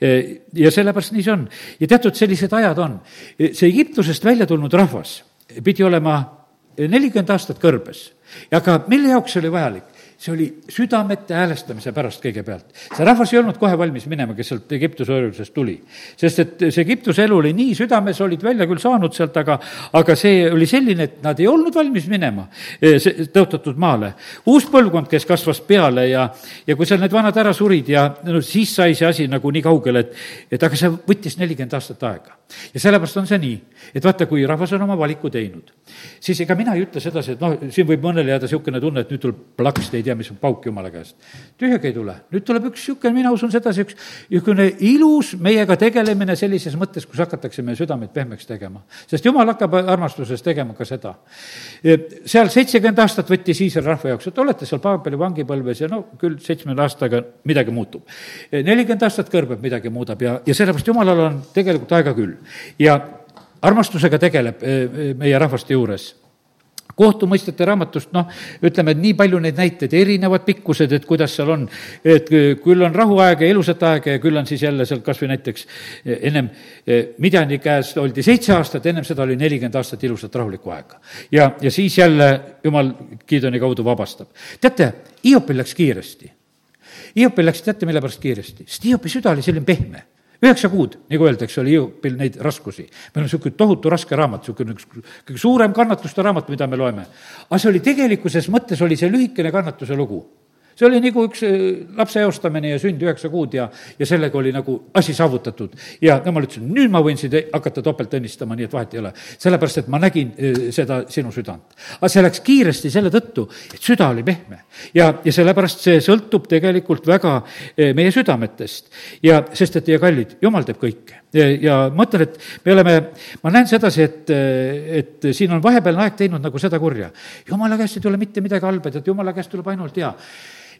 E, ja sellepärast nii see on. ja teatud sellised ajad on. E, see Egiptusest välja tulnud rahvas pidi olema nelikümmend aastat kõrbes, aga mille jaoks see oli vajalik? See oli südamete häälestamise pärast kõigepealt. see rahvas ei olnud kohe valmis minema, kes sealt Egiptuse orjusest tuli. sest et see Egiptuse elu oli nii südames, olid välja küll saanud sealt, aga, aga see oli selline, et nad ei olnud valmis minema eh, tõotatud maale. uus põlvkond, kes kasvas peale ja, ja kui seal need vanad ära surid ja no siis sai see asi nagu nii kaugele, et, et aga see võttis nelikümmend aastat aega. Ja sellepärast on see nii, et vaata, kui rahvas on oma valiku teinud, siis ega mina ei ütle sedasi, et noh, siin võib mõnele jääda niisugune tunne, et nüüd tuleb plaks teid tea, mis on pauk jumala käest. tühjagi ei tule, nüüd tuleb üks niisugune, mina usun sedasi, üks niisugune ilus meiega tegelemine sellises mõttes, kus hakatakse meie südameid pehmeks tegema. sest jumal hakkab armastuses tegema ka seda. seal seitsekümmend aastat võttis Iisraeli rahva jaoks, et olete seal Paabeli vangipõlves ja no küll seitsmekümne aastaga midagi muutub. nelikümmend aastat kõrbeb, midagi muudab ja, ja sellepärast jumalal on tegelikult aega küll. Ja armastusega tegeleb eh, meie rahvaste juures kohtumõistjate raamatust, noh, ütleme, et nii palju neid näiteid, erinevad pikkused, et kuidas seal on. et küll on rahuaega ja ilusat aega ja küll on siis jälle seal kas või näiteks eh, ennem eh, Midjani käes oldi seitse aastat, ennem seda oli nelikümmend aastat ilusat rahulikku aega. ja, ja siis jälle jumal Gideoni kaudu vabastab. teate, Hiopil läks kiiresti. Hiopil läks, teate, mille pärast kiiresti? sest Hiopi süda oli selline pehme üheksa kuud, nagu öeldakse, oli Hiopil neid raskusi. meil on niisugune tohutu raske raamat, niisugune üks kõige suurem kannatuste raamat, mida me loeme. aga see oli tegelikkuses mõttes, oli see lühikene kannatuse lugu see oli nagu üks äh, lapse eostamine ja sünd üheksa kuud ja, ja sellega oli nagu asi saavutatud. ja jumal ütles, nüüd ma võin sind hakata topelt õnnistama, nii et vahet ei ole. sellepärast, et ma nägin äh, seda sinu südant. aga see läks kiiresti selle tõttu, et süda oli pehme. ja, ja sellepärast see sõltub tegelikult väga äh, meie südametest. ja sest, et teie kallid, jumal teeb kõike ja ma ütlen, et me oleme, ma näen sedasi, et, et siin on vahepealne aeg teinud nagu seda kurja. jumala käest ei tule mitte midagi halba, tead, jumala käest tuleb ainult hea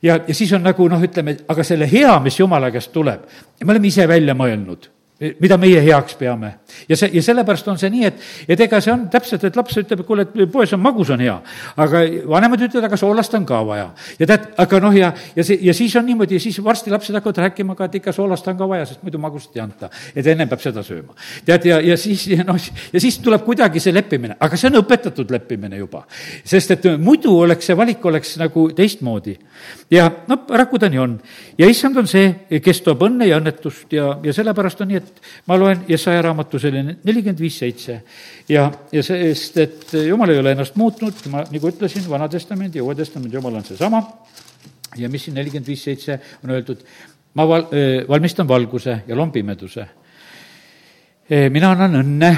ja, ja siis on nagu noh, ütleme, aga selle hea, mis Jumala käest tuleb, me oleme ise välja mõelnud mida meie heaks peame. ja see, ja sellepärast on see nii, et, et ega see on täpselt, et laps ütleb, et kuule, et poes on magus, on hea. aga vanemad ütlevad, aga soolast on ka vaja. ja tead, aga noh, ja, ja see, ja siis on niimoodi, siis varsti lapsed hakkavad rääkima ka, et ikka soolast on ka vaja, sest muidu magusat ei anta. et ennem peab seda sööma. tead, ja, ja siis, ja noh, ja siis tuleb kuidagi see leppimine, aga see on õpetatud leppimine juba. sest et muidu oleks see valik oleks nagu teistmoodi. ja noh, paraku ta nii on. ja issand on see, kes toob õnne ja õnnetust ja, ja sellepärast on nii, et et ma loen Jesaja raamatu selline nelikümmend viis seitse ja, ja sest, et jumal ei ole ennast muutnud, ma nagu ütlesin, Vana Testamendi ja Uue Testamendi jumal on seesama ja mis siin nelikümmend viis seitse on öeldud, ma val-, valmistan valguse ja loon pimeduse. mina annan õnne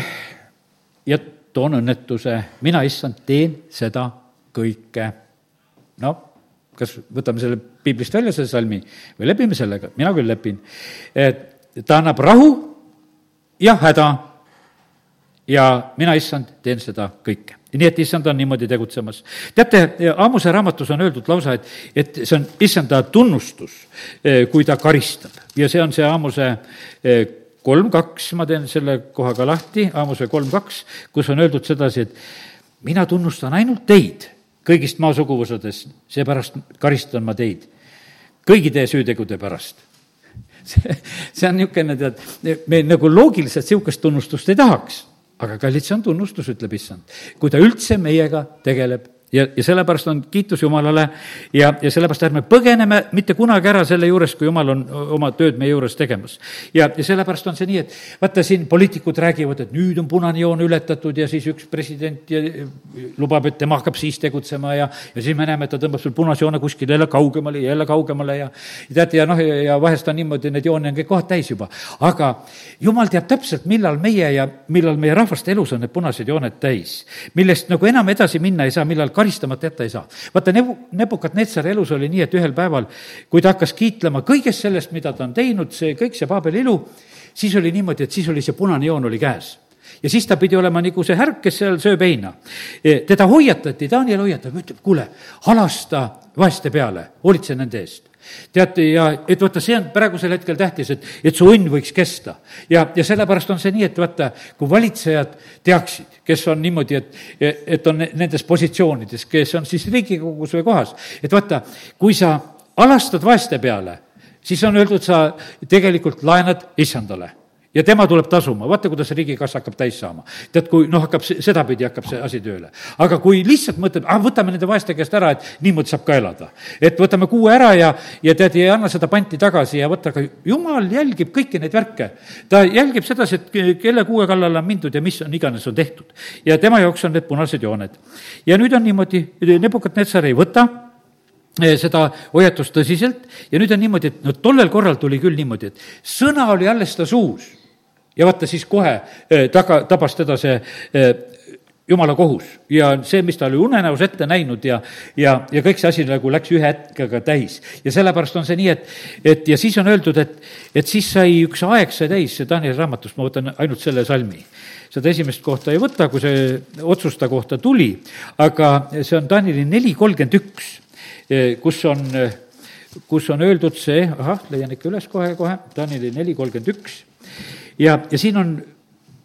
ja toon õnnetuse, mina, issand, teen seda kõike. noh, kas võtame selle piiblist välja, selle salmi, või lepime sellega, mina küll lepin. et ta annab rahu ja häda ja mina, issand, teen seda kõike. nii et issand on niimoodi tegutsemas. teate, Aamuse raamatus on öeldud lausa, et, et see on issanda tunnustus, eh, kui ta karistab ja see on see Aamuse eh, kolm kaks, ma teen selle koha ka lahti, Aamuse kolm kaks, kus on öeldud sedasi, et mina tunnustan ainult teid kõigist maa suguvõsadest, seepärast karistan ma teid kõigi teie süütegude pärast see, see on niisugune, tead, me nagu loogiliselt niisugust tunnustust ei tahaks aga kallid, see on tunnustus, ütleb issand. kui ta üldse meiega tegeleb ja, ja sellepärast on kiitus Jumalale ja, ja sellepärast ärme põgeneme mitte kunagi ära selle juures, kui Jumal on oma tööd meie juures tegemas. ja, ja sellepärast on see nii, et vaata, siin poliitikud räägivad, et nüüd on punane joon ületatud ja siis üks president ja lubab, et tema hakkab siis tegutsema ja, ja siis me näeme, et ta tõmbab sul punase joone kuskile jälle kaugemale ja jälle kaugemale ja teate, ja noh, ja vahest on niimoodi, need jooni on kõik kohad täis juba. aga Jumal teab täpselt, millal meie ja millal meie rahvaste elus on need punased jooned täis, millest nagu enam edasi minna ei saa, millal karistamata jätta ei saa. vaata, Nebu-, Nebukadnetsari elus oli nii, et ühel päeval, kui ta hakkas kiitlema kõigest sellest, mida ta on teinud, see kõik, see Paabeli ilu, siis oli niimoodi, et siis oli see punane joon oli käes ja siis ta pidi olema nagu see härk, kes seal sööb heina. E, teda hoiatati, Daniel hoiatab, ütleb, kuule, halasta vaeste peale, hoolitse nende eest teate, ja et vaata, see on praegusel hetkel tähtis, et, et su õnn võiks kesta. ja, ja sellepärast on see nii, et vaata, kui valitsejad teaksid, kes on niimoodi, et, et on nendes positsioonides, kes on siis Riigikogus või kohas, et vaata, kui sa alastad vaeste peale, siis on öeldud, sa tegelikult laenad issandale ja tema tuleb tasuma, vaata, kuidas riigikassa hakkab täis saama. tead, kui noh, hakkab sedapidi hakkab see asi tööle. aga kui lihtsalt mõtled, ah, võtame nende vaeste käest ära, et niimoodi saab ka elada. et võtame kuue ära ja, ja tead, ei anna seda panti tagasi ja võta, aga jumal jälgib kõiki neid värke. ta jälgib sedasi, et kelle kuue kallale on mindud ja mis on iganes on tehtud. ja tema jaoks on need punased jooned. ja nüüd on niimoodi, Nebukadnetsar ei võta seda hoiatust tõsiselt ja nüüd on niimoodi, et no tollel korral tuli küll niimoodi, et sõna oli alles ta suus. ja vaata, siis kohe eh, taga, tabas teda see eh, jumala kohus ja see, mis ta oli unenäos ette näinud ja, ja, ja kõik see asi nagu läks ühe hetkega täis. ja sellepärast on see nii, et, et ja siis on öeldud, et, et siis sai üks aeg sai täis, see Danieli raamatust, ma võtan ainult selle salmi. seda esimest kohta ei võta, kui see otsusta kohta tuli, aga see on Danieli neli kolmkümmend üks Eh, kus on, eh, kus on öeldud see, ahah, leian ikka üles kohe-kohe, Danieli neli kolmkümmend üks, ja, ja siin on,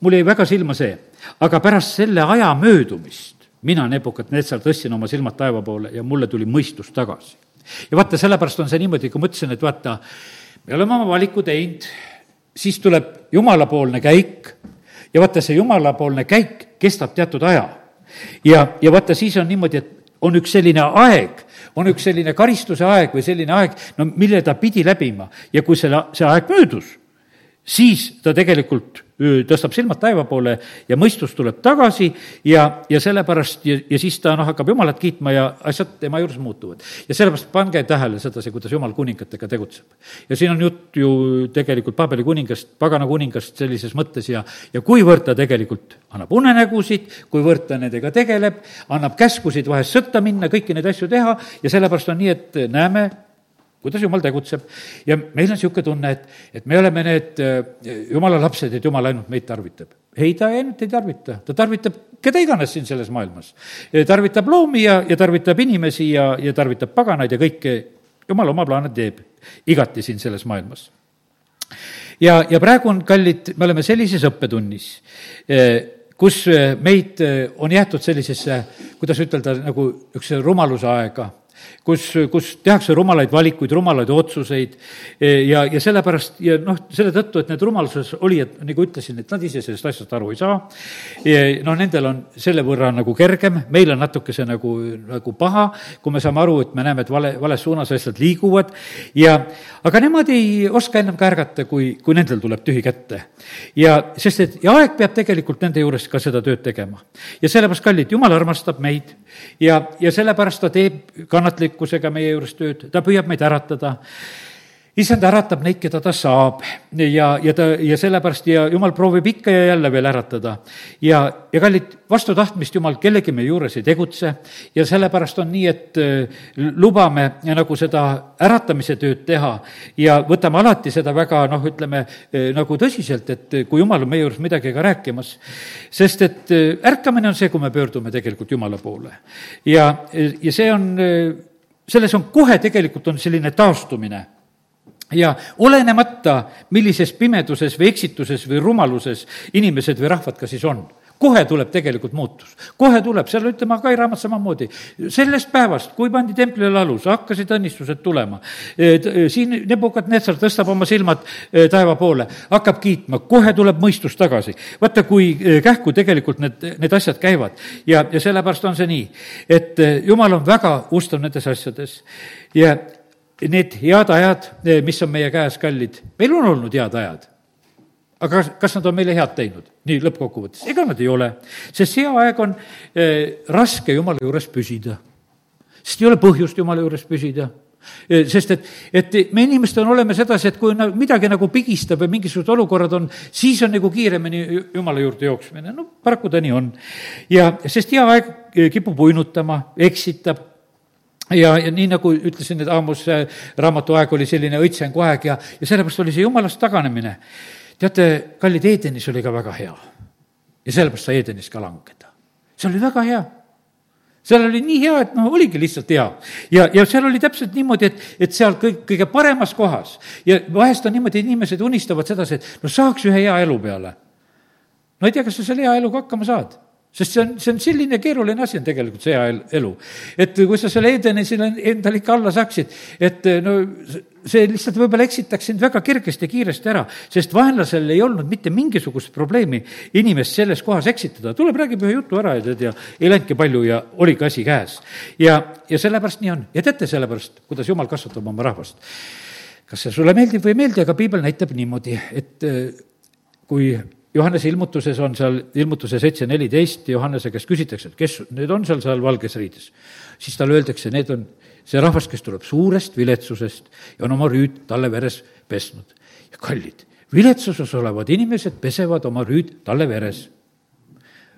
mul jäi väga silma see, aga pärast selle aja möödumist mina, Nebukadnetsar, tõstsin oma silmad taeva poole ja mulle tuli mõistus tagasi. ja vaata, sellepärast on see niimoodi, kui ma ütlesin, et vaata, me oleme oma valiku teinud, siis tuleb jumalapoolne käik ja vaata, see jumalapoolne käik kestab teatud aja. ja, ja vaata, siis on niimoodi, et on üks selline aeg, on üks selline karistuse aeg või selline aeg, no mille ta pidi läbima. Ja kui selle, see aeg möödus, siis ta tegelikult tõstab silmad taeva poole ja mõistus tuleb tagasi ja, ja sellepärast ja, ja siis ta noh, hakkab Jumalat kiitma ja asjad tema juures muutuvad. ja sellepärast pange tähele sedasi, kuidas Jumal kuningatega tegutseb. ja siin on jutt ju tegelikult Paabeli kuningast, pagana kuningast sellises mõttes ja, ja kuivõrd ta tegelikult annab unenägusid, kuivõrd ta nendega tegeleb, annab käskusid vahest sõtta minna, kõiki neid asju teha ja sellepärast on nii, et näeme, kuidas jumal tegutseb. ja meil on niisugune tunne, et, et me oleme need äh, jumala lapsed, et jumal ainult meid tarvitab. ei, ta ainult ei tarvita, ta tarvitab keda iganes siin selles maailmas. tarvitab loomi ja, ja tarvitab inimesi ja, ja tarvitab paganaid ja kõike, jumal oma plaane teeb igati siin selles maailmas. ja, ja praegu on, kallid, me oleme sellises õppetunnis, äh, kus äh, meid on jäetud sellisesse, kuidas ütelda, nagu niisuguse rumaluse aega kus, kus tehakse rumalaid valikuid, rumalaid otsuseid e, ja, ja sellepärast ja noh, selle tõttu, et need rumaluses olijad, nagu ütlesin, et nad ise sellest asjast aru ei saa, noh, nendel on selle võrra nagu kergem, meil on natukese nagu, nagu paha, kui me saame aru, et me näeme, et vale, vales suunas asjad liiguvad ja aga nemad ei oska ennem ka ärgata, kui, kui nendel tuleb tühi kätte. ja sest, et ja aeg peab tegelikult nende juures ka seda tööd tegema. ja sellepärast, kallid, jumal armastab meid ja, ja sellepärast ta teeb kannatlikkusega meie juures tööd, ta püüab meid äratada issand äratab neid, keda ta saab ja, ja ta, ja sellepärast ja jumal proovib ikka ja jälle veel äratada. ja, ja kallid, vastu tahtmist Jumal kellegi meie juures ei tegutse ja sellepärast on nii, et äh, lubame nagu seda äratamise tööd teha ja võtame alati seda väga noh, ütleme äh, nagu tõsiselt, et kui Jumal on meie juures midagi ka rääkimas. sest et äh, ärkamine on see, kui me pöördume tegelikult Jumala poole. ja, ja see on, selles on kohe tegelikult on selline taastumine ja olenemata, millises pimeduses või eksituses või rumaluses inimesed või rahvad ka siis on kohe tuleb tegelikult muutus, kohe tuleb, seal ütleme, Agai raamat samamoodi. sellest päevast, kui pandi templile alus, hakkasid õnnistused tulema. E, siin Nebukadnetsar tõstab oma silmad e, taeva poole, hakkab kiitma, kohe tuleb mõistus tagasi. vaata, kui e, kähku tegelikult need, need asjad käivad ja, ja sellepärast on see nii, et jumal on väga ustav nendes asjades ja need head ajad, eh, mis on meie käes, kallid, meil on olnud head ajad. aga kas, kas nad on meile head teinud? nii, lõppkokkuvõttes, ega nad ei ole. sest hea aeg on eh, raske Jumala juures püsida. sest ei ole põhjust Jumala juures püsida eh, sest et, et me inimestena oleme sedasi, et kui midagi nagu pigistab või mingisugused olukorrad on, siis on nagu kiiremini Jumala juurde jooksmine, no paraku ta nii on. ja sest hea aeg kipub uinutama, eksitab ja, ja nii, nagu ütlesin, et Aamuse raamatu aeg oli selline õitsengu aeg ja, ja sellepärast oli see jumalast taganemine. teate, kallid, Edenis oli ka väga hea. ja sellepärast sai Edenis ka langeda. see oli väga hea seal oli nii hea, et noh, oligi lihtsalt hea. ja, ja seal oli täpselt niimoodi, et, et seal kõik, kõige paremas kohas ja vahest on niimoodi, inimesed unistavad sedasi, et no saaks ühe hea elu peale. no ei tea, kas sa selle hea eluga hakkama saad sest see on, see on selline keeruline asi on tegelikult see hea elu. et kui sa selle Edeni sinna endale ikka alla saaksid, et no see lihtsalt võib-olla eksitaks sind väga kergesti kiiresti ära, sest vaenlasel ei olnud mitte mingisugust probleemi inimest selles kohas eksitada, tuleb, räägib ühe jutu ära ja tead, ja ei läinudki palju ja oligi asi käes. ja, ja sellepärast nii on ja teate sellepärast, kuidas jumal kasvatab oma rahvast. kas see sulle meeldib või ei meeldi, aga piibel näitab niimoodi, et eh, kui Johannese ilmutuses on seal, ilmutuse seitse neliteist, Johannese käest küsitakse, et kes need on seal, seal valges riides. siis talle öeldakse, need on see rahvas, kes tuleb suurest viletsusest ja on oma rüüd talle veres pesnud. ja kallid, viletsuses olevad inimesed pesevad oma rüüd talle veres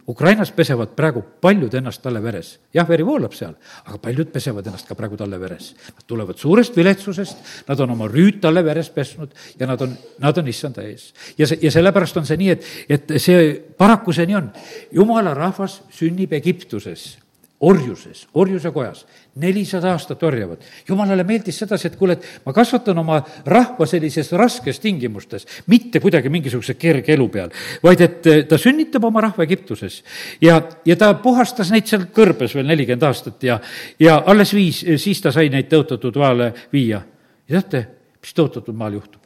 Ukrainas pesevad praegu paljud ennast talle veres. jah, veri voolab seal, aga paljud pesevad ennast ka praegu talle veres. Nad tulevad suurest viletsusest, nad on oma rüüd talle veres pesnud ja nad on, nad on issanda ees. ja see, ja sellepärast on see nii, et, et see, paraku see nii on. jumala rahvas sünnib Egiptuses orjuses, orjuse kojas, nelisada aastat orjavad. jumalale meeldis sedasi, et kuule, et ma kasvatan oma rahva sellises raskes tingimustes, mitte kuidagi mingisuguse kerge elu peal, vaid et eh, ta sünnitab oma rahva Egiptuses. ja, ja ta puhastas neid seal kõrbes veel nelikümmend aastat ja, ja alles viis, siis ta sai neid tõotatud maale viia. ja teate, mis tõotatud maal juhtub?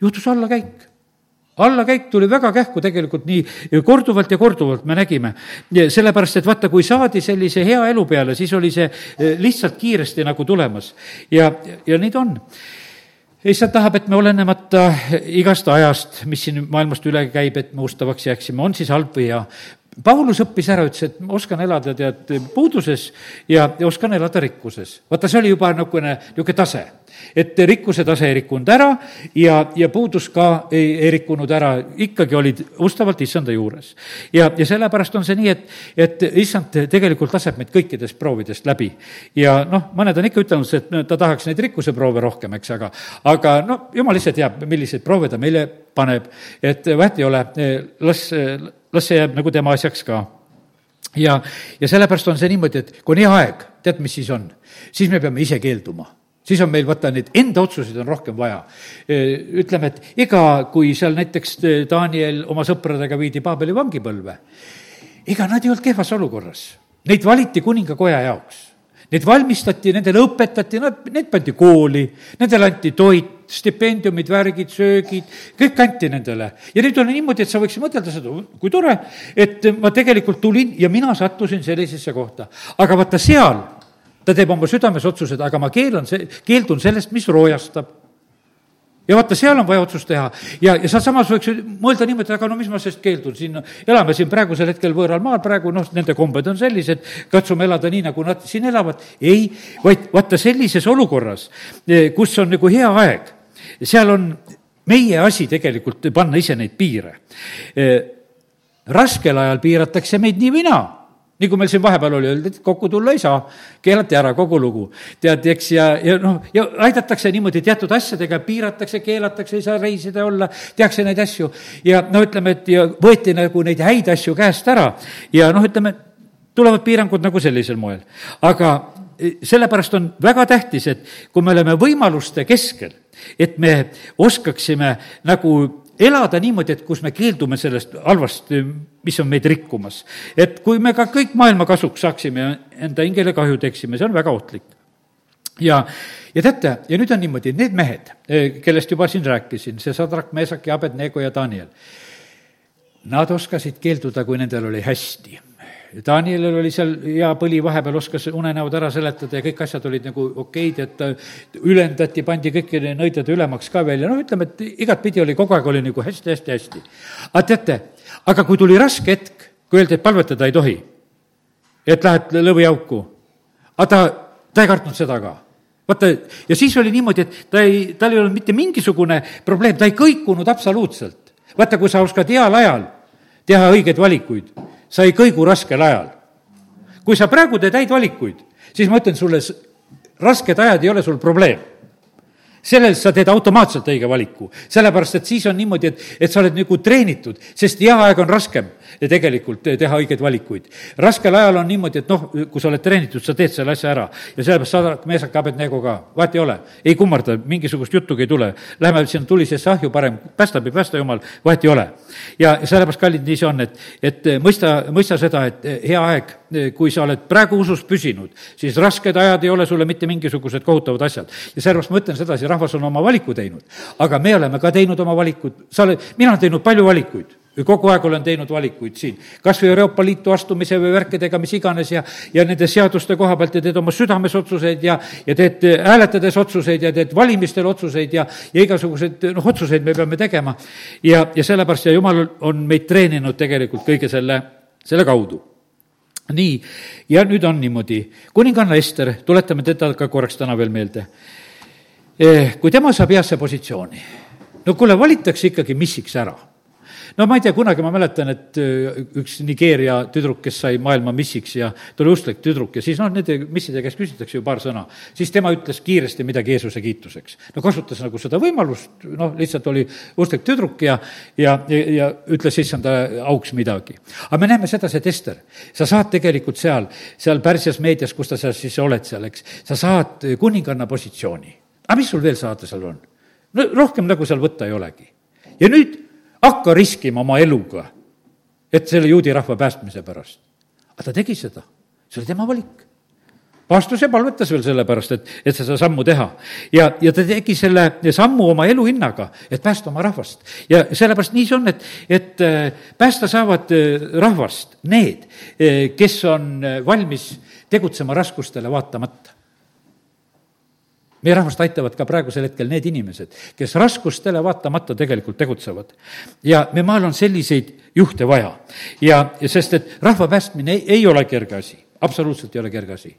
juhtus allakäik allakäik tuli väga kähku tegelikult nii korduvalt ja korduvalt me nägime. sellepärast, et vaata, kui saadi sellise hea elu peale, siis oli see eh, lihtsalt kiiresti nagu tulemas ja, ja nii ta on issand tahab, et me olenemata igast ajast, mis siin maailmast üle käib, et me ustavaks jääksime, on siis halb või hea. Paulus õppis ära, ütles, et oskan elada, tead, puuduses ja, ja oskan elada rikkuses. vaata, see oli juba niisugune, niisugune tase. et rikkuse tase ei rikkunud ära ja, ja puudus ka ei, ei rikkunud ära, ikkagi olid ustavalt issanda juures. ja, ja sellepärast on see nii, et, et issand tegelikult laseb meid kõikidest proovidest läbi. ja noh, mõned on ikka ütelnud, et ta tahaks neid rikkuse proove rohkem, eks, aga, aga noh, jumal ise teab, milliseid proove ta meile paneb, et vahet ei ole, las las see jääb nagu tema asjaks ka. ja, ja sellepärast on see niimoodi, et kui on hea aeg, tead, mis siis on? siis me peame ise keelduma siis on meil, vaata, neid enda otsuseid on rohkem vaja. ütleme, et ega kui seal näiteks Daniel oma sõpradega viidi Paabeli vangipõlve, ega nad ei olnud kehvas olukorras. Neid valiti kuningakoja jaoks Neid valmistati, nendele õpetati, nad, need pandi kooli, nendele anti toit, stipendiumid, värgid, söögid, kõik anti nendele. ja nüüd on niimoodi, et sa võiksid mõtelda seda, kui tore, et ma tegelikult tulin ja mina sattusin sellisesse kohta. aga vaata seal, ta teeb oma südames otsused, aga ma keelan keeldun sellest, mis roojastab ja vaata, seal on vaja otsust teha ja, ja sealsamas võiks mõelda niimoodi, aga no mis ma sellest keeldun, siin elame siin praegusel hetkel võõral maal, praegu noh, nende kombed on sellised, katsume elada nii, nagu nad siin elavad. ei, vaid vaata sellises olukorras, eh, kus on nagu hea aeg seal on meie asi tegelikult panna ise neid piire. raskel ajal piiratakse meid nii või naa kui meil siin vahepeal oli, öeldi, et kokku tulla ei saa, keelati ära kogu lugu. tead, eks, ja, ja noh, ja aidatakse niimoodi teatud asjadega, piiratakse, keelatakse, ei saa reisida ja olla, tehakse neid asju. ja no ütleme, et ja võeti nagu neid häid asju käest ära ja noh, ütleme, tulevad piirangud nagu sellisel moel. aga e, sellepärast on väga tähtis, et kui me oleme võimaluste keskel, et me oskaksime nagu elada niimoodi, et kus me keeldume sellest halvast, mis on meid rikkumas. et kui me ka kõik maailma kasuks saaksime ja enda hingele kahju teeksime, see on väga ohtlik. ja, ja teate, ja nüüd on niimoodi, need mehed, kellest juba siin rääkisin, see Sadrak, Meesak ja Abednego ja Daniel, nad oskasid keelduda, kui nendel oli hästi Danielil oli seal hea põli, vahepeal oskas unenäod ära seletada ja kõik asjad olid nagu okeid, et ülendati, pandi kõiki nõidad ülemaks ka veel ja noh, ütleme, et igatpidi oli, kogu aeg oli nagu hästi-hästi-hästi. aga teate, aga kui tuli raske hetk, kui öeldi, et palvetada ei tohi, et lähed lõviauku, aga ta, ta ei kartnud seda ka vaata, ja siis oli niimoodi, et ta ei, tal ei olnud mitte mingisugune probleem, ta ei kõikunud absoluutselt. vaata, kui sa oskad heal ajal teha õigeid valikuid, sa ei kõigu raskel ajal. kui sa praegu teed häid valikuid, siis ma ütlen sulle, rasked ajad ei ole sul probleem. Sellel sa teed automaatselt õige valiku, sellepärast et siis on niimoodi, et, et sa oled nagu treenitud, sest hea aeg on raskem tegelikult teha õigeid valikuid. raskel ajal on niimoodi, et noh, kui sa oled treenitud, sa teed selle asja ära ja sellepärast Sadak, Meesak, Abednego ka, vahet ei ole, ei kummarda, mingisugust juttugi ei tule. Lähme sinna tulisesse ahju parem, päästab ei päästa jumal, vahet ei ole. ja sellepärast, kallid, nii see on, et, et mõista, mõista seda, et hea aeg, kui sa oled praegu usus püsinud, siis rasked ajad ei ole sulle mitte mingisugused kohutavad asjad. ja sellepärast ma ütlen sedasi, rahvas on oma valiku teinud. aga me oleme ka teinud oma valikud, sa oled, mina olen teinud palju valikuid kogu aeg olen teinud valikuid siin, kas või Euroopa Liitu astumise või värkidega, mis iganes ja, ja nende seaduste koha pealt ja teed oma südames otsuseid ja, ja teed hääletades otsuseid ja teed valimistel otsuseid ja, ja igasuguseid noh, otsuseid me peame tegema. ja, ja sellepärast ja jumal on meid treeninud tegelikult kõige selle, selle kaudu. Nii, ja nüüd on niimoodi, kuninganna Ester, tuletame teda ka korraks täna veel meelde. Eh, kui tema saab heasse positsiooni, no kuule, valitakse ikkagi missiks ära no ma ei tea, kunagi ma mäletan, et äh, üks Nigeeria tüdruk, kes sai maailma missiks ja ta oli usklik tüdruk ja siis noh, nende misside käest küsitakse ju paar sõna, siis tema ütles kiiresti midagi Jeesuse kiituseks. no kasutas nagu seda võimalust, noh, lihtsalt oli usklik tüdruk ja, ja, ja, ja ütles issanda auks midagi. aga me näeme sedasi, et Ester, sa saad tegelikult seal, seal Pärsias meedias, kus ta seal siis oled seal, eks, sa saad kuninganna positsiooni. aga mis sul veel saada seal on? no rohkem nagu seal võtta ei olegi. ja nüüd hakka riskima oma eluga, et selle juudi rahva päästmise pärast. aga ta tegi seda, see oli tema valik vastus ja palvetas veel sellepärast, et, et seda sammu teha. ja, ja ta tegi selle sammu oma elu hinnaga, et päästa oma rahvast. ja sellepärast nii see on, et, et äh, päästa saavad äh, rahvast need, äh, kes on valmis tegutsema raskustele vaatamata meie rahvast aitavad ka praegusel hetkel need inimesed, kes raskustele vaatamata tegelikult tegutsevad. ja me maal on selliseid juhte vaja ja, ja sest, et rahva päästmine ei, ei ole kerge asi absoluutselt ei ole kerge asi.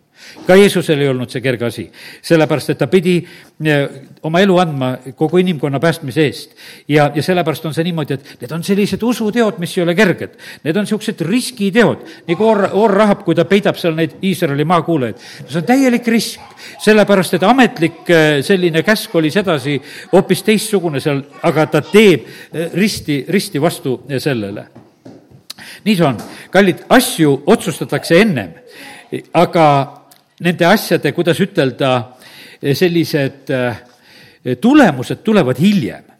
ka Jeesusel ei olnud see kerge asi, sellepärast et ta pidi eh, oma elu andma kogu inimkonna päästmise eest. ja, ja sellepärast on see niimoodi, et need on sellised usuteod, mis ei ole kerged. Need on niisugused riskiteod, nagu Or-, Or-Rahab, kui ta peidab seal neid Iisraeli maakuulajaid. see on täielik risk, sellepärast et ametlik eh, selline käsk oli sedasi hoopis teistsugune seal, aga ta teeb eh, risti, risti vastu sellele nii see on, kallid, asju otsustatakse ennem, aga nende asjade, kuidas ütelda, sellised eh, tulemused tulevad hiljem.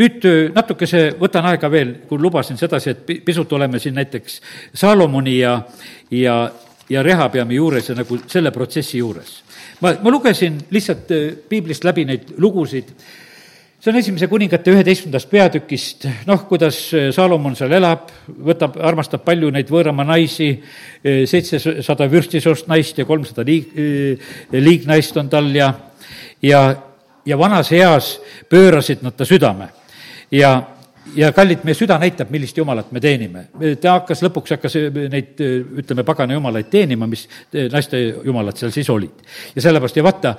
Nüüd eh, natukese võtan aega veel, kui lubasin sedasi, et pisut oleme siin näiteks Saalomoni ja, ja, ja Rehapeami juures ja nagu selle protsessi juures. ma, ma lugesin lihtsalt eh, piiblist läbi neid lugusid see on esimese kuningate üheteistkümnendast peatükist, noh, kuidas eh, Saalomon seal elab, võtab, armastab palju neid võõramaa naisi, eh, seitsesada vürstisoost naist ja kolmsada liig-, eh, liignaist on tal ja, ja, ja vanas eas pöörasid nad ta südame. ja, ja kallid, meie süda näitab, millist jumalat me teenime. ta hakkas, lõpuks hakkas neid, ütleme, pagana jumalaid teenima, mis naiste jumalad seal siis olid. ja sellepärast ja vaata,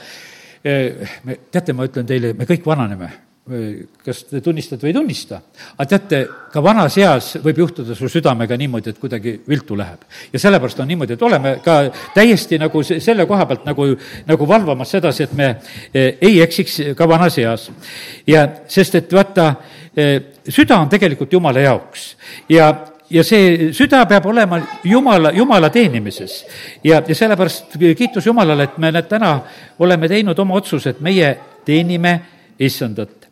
teate, ma ütlen teile, me kõik vananeme kas te tunnistate või ei tunnista, aga teate, ka vanas eas võib juhtuda su südamega niimoodi, et kuidagi viltu läheb. ja sellepärast on niimoodi, et oleme ka täiesti nagu selle koha pealt nagu, nagu valvamas sedasi, et me ei eksiks ka vanas eas. ja sest, et vaata, süda on tegelikult Jumala jaoks ja ja see süda peab olema Jumala, Jumala teenimises. ja, ja sellepärast kiitus Jumalale, et me need täna oleme teinud oma otsuse, et meie teenime issandat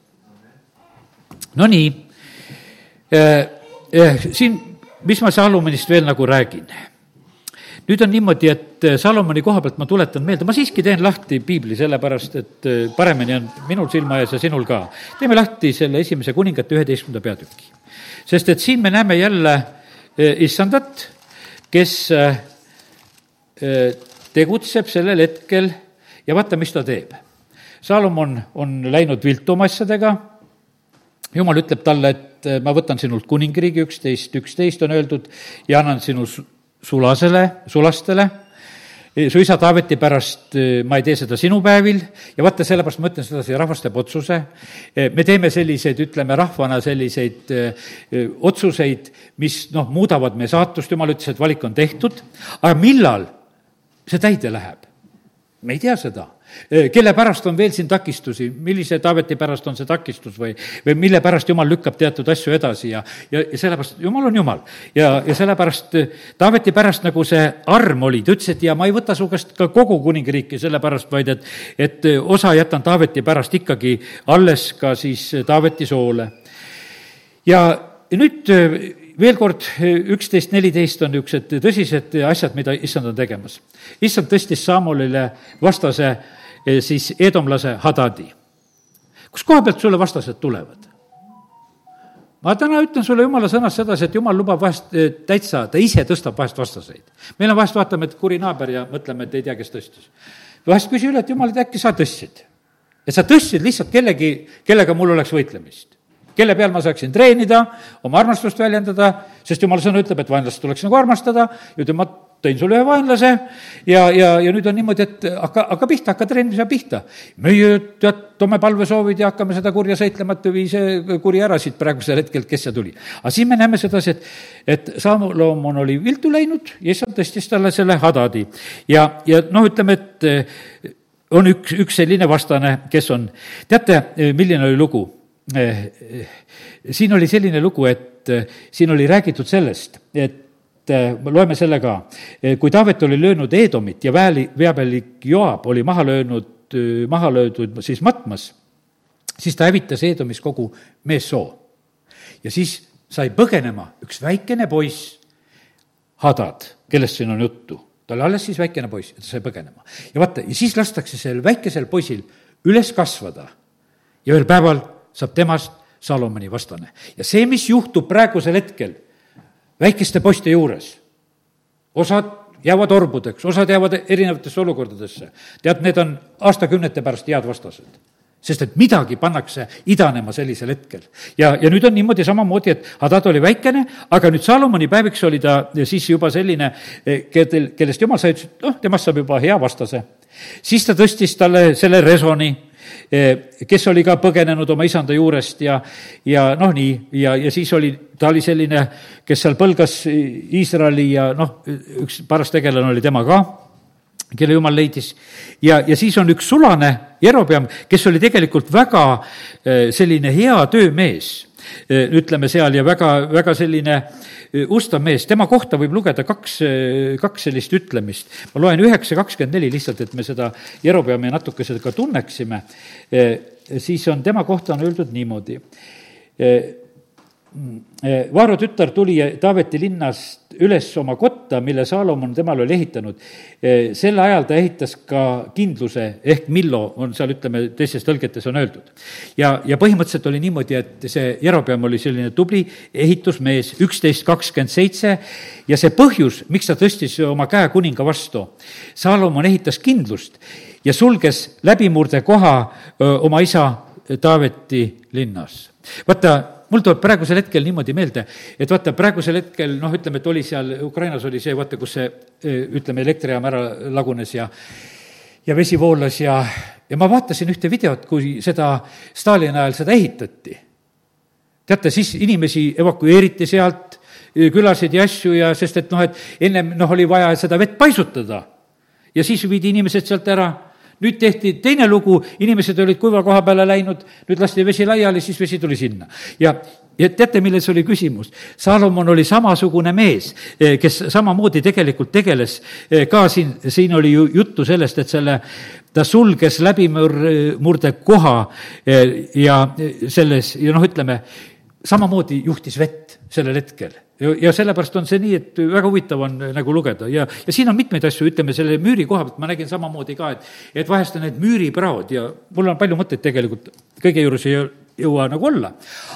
Nonii, äh, äh, siin, mis ma Salomonist veel nagu räägin? nüüd on niimoodi, et äh, Salomoni koha pealt ma tuletan meelde, ma siiski teen lahti piibli, sellepärast et paremini on minul silma ees ja sinul ka. teeme lahti selle esimese kuningate üheteistkümnenda peatüki. sest et siin me näeme jälle issandat, kes tegutseb sellel hetkel ja vaata, mis ta teeb. Salomon on läinud viltu oma asjadega jumal ütleb talle, et ma võtan sinult kuningriigi, üksteist, üksteist on öeldud, ja annan sinu sulasele, sulastele, su isa Taaveti pärast äh, ma ei tee seda sinu päevil. Ja vaata, sellepärast ma ütlen sedasi, rahvas teeb otsuse. Äh, me teeme selliseid, ütleme rahvana selliseid öö, otsuseid, mis noh, muudavad meie saatust, jumal ütles, et valik on tehtud, aga millal see täide läheb? me ei tea seda kelle pärast on veel siin takistusi, millise Taaveti pärast on see takistus või, või mille pärast Jumal lükkab teatud asju edasi ja, ja, ja sellepärast Jumal on Jumal. ja, ja sellepärast Taaveti pärast nagu see arm oli, ta ütles, et ja ma ei võta su käest ka kogu kuningriiki sellepärast, vaid et, et osa jätan Taaveti pärast ikkagi alles ka siis Taaveti soole. ja nüüd veel kord, üksteist, neliteist on niisugused tõsised asjad, mida issand on tegemas. issand tõstis Saamolile vastase siis edomlase Hadadi. kust koha pealt sulle vastased tulevad? ma täna ütlen sulle jumala sõnast sedasi, et jumal lubab vahest eh, täitsa, ta ise tõstab vahest vastaseid. meil on vahest, vaatame, et kuri naaber ja mõtleme, et ei tea, kes tõstis. vahest küsi üle, et jumal, et äkki sa tõstsid. et sa tõstsid lihtsalt kellegi, kellega mul oleks võitlemist kelle peal ma saaksin treenida, oma armastust väljendada, sest jumala sõna ütleb, et vaenlast tuleks nagu armastada, ja ütleb, ma tõin sulle ühe vaenlase ja, ja, ja nüüd on niimoodi, et hakka, hakka pihta, hakka treenimise pihta. meie tead, toome palvesoovid ja hakkame seda kurja sõitlemat või see kuri ära siit praegusel hetkel, kes see tuli. aga siin me näeme sedasi, et, et Salomon oli viltu läinud ja issand tõstis talle selle Hadadi. ja, ja noh, ütleme, et on üks, üks selline vastane, kes on, teate, milline oli lugu? Eh, eh, siin oli selline lugu, et eh, siin oli räägitud sellest, et loeme selle ka, kui Taavet oli löönud Eedomit ja väeli, veapealik Joab oli maha löönud, maha löödud siis matmas, siis ta hävitas Eedomis kogu meessoo. ja siis sai põgenema üks väikene poiss, Hadad, kellest siin on juttu. ta oli alles siis väikene poiss ja ta sai põgenema. ja vaata, ja siis lastakse sellel väikesel poisil üles kasvada ja ühel päeval saab temast Salomoni vastane. ja see, mis juhtub praegusel hetkel väikeste poiste juures, osad jäävad orbudeks, osad jäävad erinevatesse olukordadesse. tead, need on aastakümnete pärast head vastased sest et midagi pannakse idanema sellisel hetkel. ja, ja nüüd on niimoodi samamoodi, et Hadad oli väikene, aga nüüd Salomoni päeviks oli ta siis juba selline, kel, kellest jumal sai, ütles, et noh, temast saab juba hea vastase. siis ta tõstis talle selle resoni kes oli ka põgenenud oma isanda juurest ja, ja noh, nii, ja, ja siis oli, ta oli selline, kes seal põlgas Iisraeli ja noh, üks paras tegelane oli tema ka, kelle jumal leidis. ja, ja siis on üks sulane, Jerobeam, kes oli tegelikult väga eh, selline hea töömees eh, ütleme seal ja väga, väga selline ustav mees, tema kohta võib lugeda kaks, kaks sellist ütlemist. ma loen üheksa kakskümmend neli lihtsalt, et me seda Jerobeami natukese ka tunneksime. siis on, tema kohta on öeldud niimoodi Vaaro tütar tuli Taaveti linnast üles oma kotta, mille Saalomon temale oli ehitanud. sel ajal ta ehitas ka kindluse ehk Millo on seal, ütleme, teistes tõlgetes on öeldud. ja, ja põhimõtteliselt oli niimoodi, et see Jerobeam oli selline tubli ehitusmees, üksteist kakskümmend seitse, ja see põhjus, miks ta tõstis oma käe kuninga vastu, Saalomon ehitas kindlust ja sulges läbimurdekoha oma isa Taaveti linnas. vaata, mul tuleb praegusel hetkel niimoodi meelde, et vaata, praegusel hetkel noh, ütleme, et oli seal, Ukrainas oli see, vaata, kus see ütleme, elektrijaam ära lagunes ja ja vesi voolas ja, ja ma vaatasin ühte videot, kui seda Stalini ajal seda ehitati. teate, siis inimesi evakueeriti sealt, külasid ja asju ja sest et noh, et ennem noh, oli vaja seda vett paisutada. ja siis viidi inimesed sealt ära nüüd tehti teine lugu, inimesed olid kuiva koha peale läinud, nüüd lasti vesi laiali, siis vesi tuli sinna. ja, ja teate, milles oli küsimus? Salomon oli samasugune mees, eh, kes samamoodi tegelikult tegeles eh, ka siin, siin oli ju juttu sellest, et selle ta sulges läbimurde koha eh, ja selles, ja noh, ütleme, samamoodi juhtis vett sellel hetkel. Ja, sellepärast on see nii, et väga huvitav on äh, nagu lugeda. Ja, ja siin on mitmeid asju, ütleme selle müüri koha pealt ma nägin samamoodi ka, et, et vahest on need müüripraod ja mul on palju mõtteid tegelikult, kõige juures ei jõua nagu olla,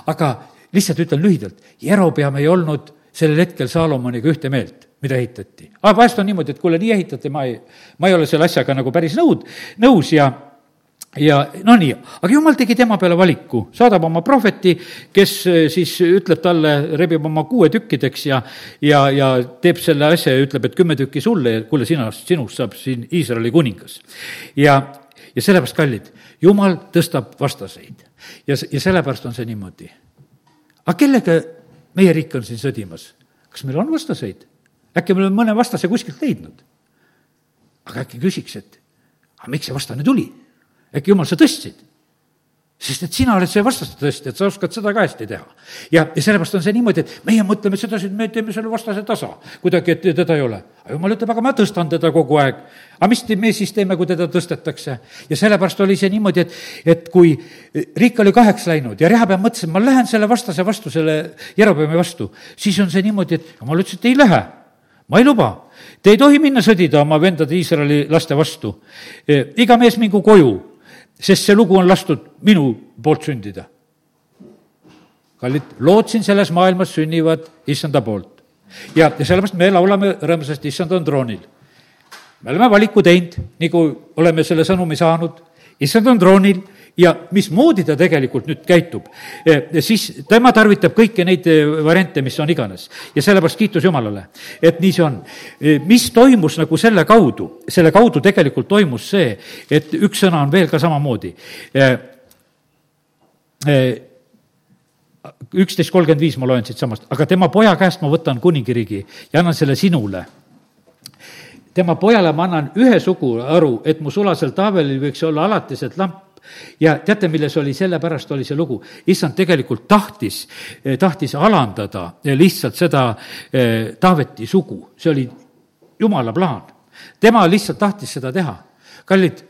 aga lihtsalt ütlen lühidalt, Jerobeam ei olnud sellel hetkel Saalomoniga ühte meelt, mida ehitati. aga vahest on niimoodi, et kuule, nii ehitati, ma ei, ma ei ole selle asjaga nagu päris nõud, nõus ja ja no nii, aga jumal tegi tema peale valiku, saadab oma prohveti, kes eh, siis ütleb talle, rebib oma kuue tükkideks ja, ja, ja teeb selle asja ja ütleb, et kümme tükki sulle ja kuule, sinast, sinust saab siin Iisraeli kuningas. ja, ja sellepärast, kallid, jumal tõstab vastaseid ja, ja sellepärast on see niimoodi. aga kellega meie riik on siin sõdimas? kas meil on vastaseid? äkki me oleme mõne vastase kuskilt leidnud? aga äkki küsiks, et aga miks see vastane tuli? Äkki jumal, sa tõstsid? sest et sina oled see vastaste tõstja, et sa oskad seda ka hästi teha. ja, ja sellepärast on see niimoodi, et meie mõtleme sedasi, et me teeme selle vastase tasa kuidagi, et teda ei ole. jumal ütleb, aga ma tõstan teda kogu aeg. aga mis me siis teeme, kui teda tõstetakse? ja sellepärast oli see niimoodi, et, et kui riik oli kaheks läinud ja Rehabeam mõtles, et ma lähen selle vastase vastu, selle Jerobeami vastu, siis on see niimoodi, et jumal ütles, et ei lähe ma ei luba, te ei tohi minna sõdida oma vendade Iisraeli laste vastu. iga mees mingu koju sest see lugu on lastud minu poolt sündida. kallid, lood siin selles maailmas sünnivad issanda poolt. ja, ja sellepärast me laulame rõõmsasti, issand on troonil. me oleme valiku teinud, nii kui oleme selle sõnumi saanud, issand on troonil ja mismoodi ta tegelikult nüüd käitub, eh, siis tema tarvitab kõiki neid eh, variante, mis on iganes. ja sellepärast kiitus Jumalale, et nii see on. Eh, mis toimus nagu selle kaudu, selle kaudu tegelikult toimus see, et üks sõna on veel ka samamoodi. Üksteist kolmkümmend viis ma loen siitsamast, aga tema poja käest ma võtan kuningiriigi ja annan selle sinule. Tema pojale ma annan ühe sugu aru, et mu sulasel Taavelil võiks olla alatiselt lamp ja teate, milles oli, sellepärast oli see lugu, issand tegelikult tahtis, eh, tahtis alandada lihtsalt seda eh, Taaveti sugu, see oli jumala plaan. tema lihtsalt tahtis seda teha. kallid,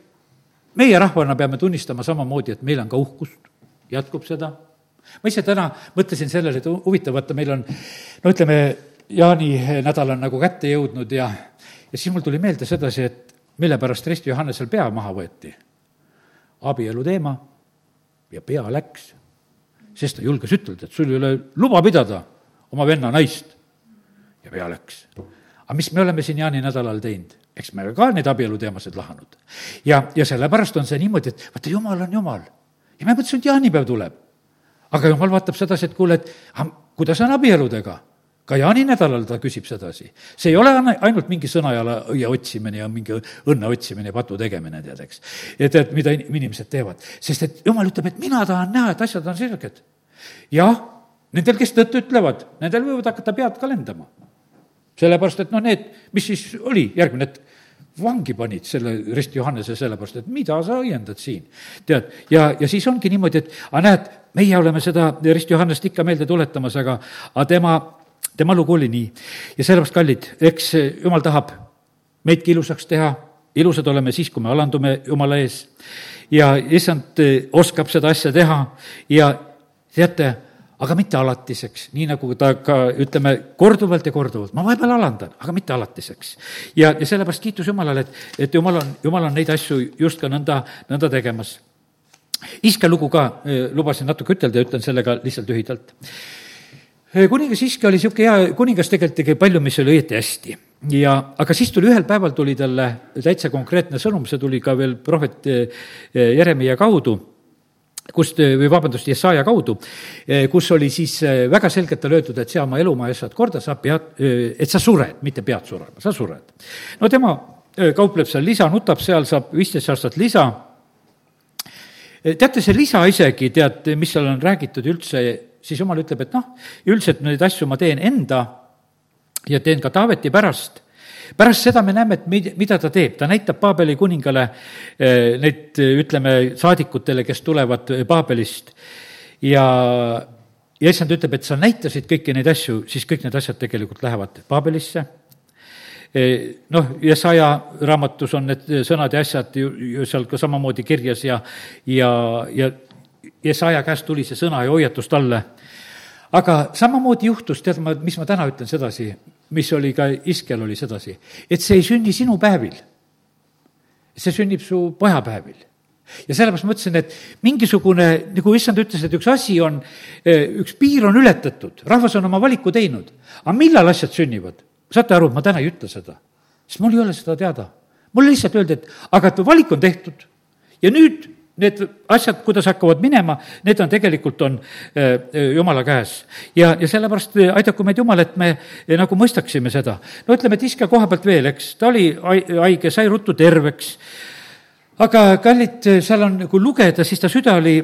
meie rahvana peame tunnistama samamoodi, et meil on ka uhkust, jätkub seda. ma ise täna mõtlesin sellele, et huvitav, vaata, meil on, no ütleme, jaaninädal on nagu kätte jõudnud ja, ja siis mul tuli meelde sedasi, et mille pärast Resti Johannesel pea maha võeti abielu teema ja pea läks. sest ta julges ütelda, et sul ei ole luba pidada oma venna naist. ja pea läks. aga mis me oleme siin jaaninädalal teinud? eks me ka neid abieluteemasid lahanud. ja, ja sellepärast on see niimoodi, et vaata, jumal on jumal. ja me mõtlesime, et jaanipäev tuleb. aga jumal vaatab sedasi, et kuule, et kuidas on abieludega ka jaaninädalal ta küsib sedasi. see ei ole ainult mingi sõnajala õie otsimine ja mingi õnne otsimine ja patu tegemine, tead, eks. et, et mida inimesed teevad. sest et jumal ütleb, et mina tahan näha, et asjad on selged. jah, nendel, kes tõtt ütlevad, nendel võivad hakata pead ka lendama. sellepärast, et noh, need, mis siis oli järgmine hetk, vangi panid selle Rist Johannese sellepärast, et mida sa õiendad siin. tead, ja, ja siis ongi niimoodi, et aga näed, meie oleme seda Rist Johannest ikka meelde tuletamas, aga, aga tema tema lugu oli nii. ja sellepärast, kallid, eks jumal tahab meidki ilusaks teha, ilusad oleme siis, kui me alandume Jumala ees. ja issand eh, oskab seda asja teha ja teate, aga mitte alatiseks, nii nagu ta ka, ütleme, korduvalt ja korduvalt, ma vahepeal alandan, aga mitte alatiseks. ja, ja sellepärast kiitus Jumalale, et, et Jumal on, Jumal on neid asju just ka nõnda, nõnda tegemas. Iske lugu ka eh, lubasin natuke ütelda ja ütlen selle ka lihtsalt lühidalt kuningas Iske oli niisugune hea kuningas, tegelikult tegi palju, mis oli õieti hästi. ja, aga siis tuli ühel päeval tuli talle täitsa konkreetne sõnum, see tuli ka veel prohvet eh, Jeremiah kaudu, kust, või vabandust, Jesaja kaudu, eh, kus oli siis eh, väga selgelt talle öeldud, et sea oma elumaa asjad korda, sa pead, et sa sured, mitte pead surema, sa sured. no tema kaupleb seal lisa, nutab seal, saab viisteist aastat lisa teate, see lisa isegi, tead, mis seal on räägitud üldse, siis jumal ütleb, et noh, üldiselt neid asju ma teen enda ja teen ka Taaveti pärast. Pärast seda me näeme, et mida, mida ta teeb, ta näitab Paabeli kuningale eh, neid, ütleme, saadikutele, kes tulevad Paabelist. Ja, ja issand ütleb, et sa näitasid kõiki neid asju, siis kõik need asjad tegelikult lähevad Paabelisse. Eh, noh, Jesaja raamatus on need sõnad ja asjad ju, ju seal ka samamoodi kirjas ja, ja, ja Jesaja käest tuli see sõna ja hoiatus talle. aga samamoodi juhtus, tead ma, mis ma täna ütlen sedasi, mis oli ka Iskel, oli sedasi, et see ei sünni sinu päevil. see sünnib su pojapäevil. ja sellepärast ma mõtlesin, et mingisugune, nagu issand ütles, et üks asi on, üks piir on ületatud, rahvas on oma valiku teinud. aga millal asjad sünnivad? saate aru, ma täna ei ütle seda, sest mul ei ole seda teada. mulle lihtsalt öeldi, et aga et valik on tehtud ja nüüd need asjad, kuidas hakkavad minema, need on tegelikult, on äh, äh, jumala käes. ja, ja sellepärast äh, aidaku meid jumal, et me nagu mõistaksime seda. no ütleme, et iske koha pealt veel, eks, ta oli haige, sai ruttu terveks, aga kallid, seal on nagu lugeda, siis ta süda oli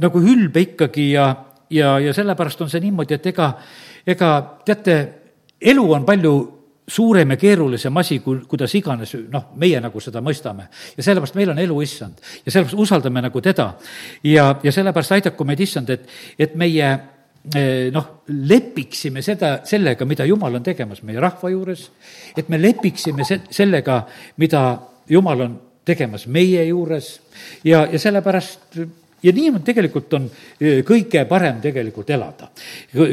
nagu ülbe ikkagi ja, ja, ja sellepärast on see niimoodi, et ega, ega teate, elu on palju suurem ja keerulisem asi, kui, kuidas iganes, noh, meie nagu seda mõistame. ja sellepärast meil on elu issand ja sellepärast usaldame nagu teda. ja, ja sellepärast aidaku meid issand, et, et meie eh, noh, lepiksime seda, sellega, mida Jumal on tegemas meie rahva juures, et me lepiksime se-, sellega, mida Jumal on tegemas meie juures ja, ja sellepärast ja nii on tegelikult, on eh, kõige parem tegelikult elada,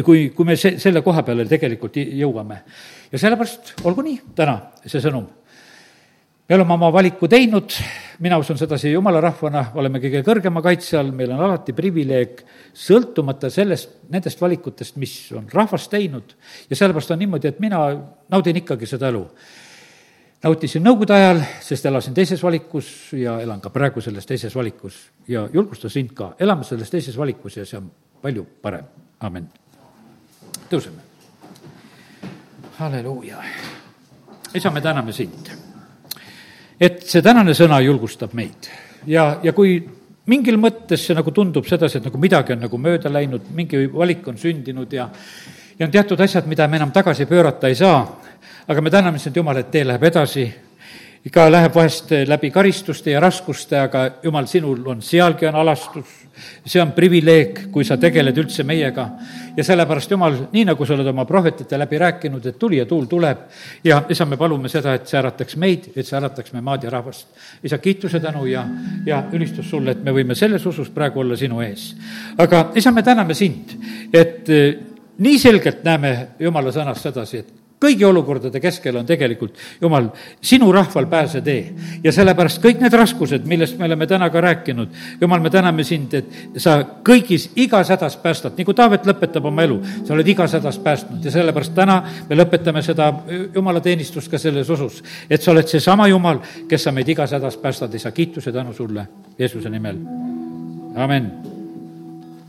kui, kui me se-, selle koha peale tegelikult jõuame. Ja sellepärast olgu nii täna see sõnum. me oleme oma valiku teinud, mina usun sedasi, jumala rahvana. Oleme kõige kõrgema kaitse all, meil on alati privileeg, sõltumata sellest, nendest valikutest, mis on rahvas teinud. ja sellepärast on niimoodi, et mina naudin ikkagi seda elu nautisin nõukogude ajal, sest elasin teises valikus ja elan ka praegu selles teises valikus ja julgustan sind ka elama selles teises valikus ja see on palju parem, amin. tõuseme halleluuja. isa, me täname sind, et see tänane sõna julgustab meid ja, ja kui mingil mõttes see nagu tundub sedasi, et nagu midagi on nagu mööda läinud, mingi valik on sündinud ja ja on teatud asjad, mida me enam tagasi pöörata ei saa, aga me täname sind, Jumal, et tee läheb edasi ikka läheb vahest läbi karistuste ja raskuste, aga jumal, sinul on, sealgi on alastus, see on privileeg, kui sa tegeled üldse meiega. ja sellepärast, Jumal, nii nagu sa oled oma prohvetite läbi rääkinud, et tuli ja tuul tuleb ja isa, me palume seda, et see ärataks meid, et see ärataks me maad ja rahvast. isa, kiituse, tänu ja, ja ülistus sulle, et me võime selles usus praegu olla sinu ees. aga isa, me täname sind, et nii selgelt näeme Jumala sõnast sedasi, et kõigi olukordade keskel on tegelikult, Jumal, sinu rahval pääsetee. ja sellepärast kõik need raskused, millest me oleme täna ka rääkinud, Jumal, me täname sind, et sa kõigis, igas hädas päästad, nagu Taavet lõpetab oma elu, sa oled igas hädas päästnud. Ja sellepärast täna me lõpetame seda Jumala teenistust ka selles usus, et sa oled seesama Jumal, kes sa meid igas hädas päästad. Ja sa kiituse tänu sulle Jeesuse nimel, amen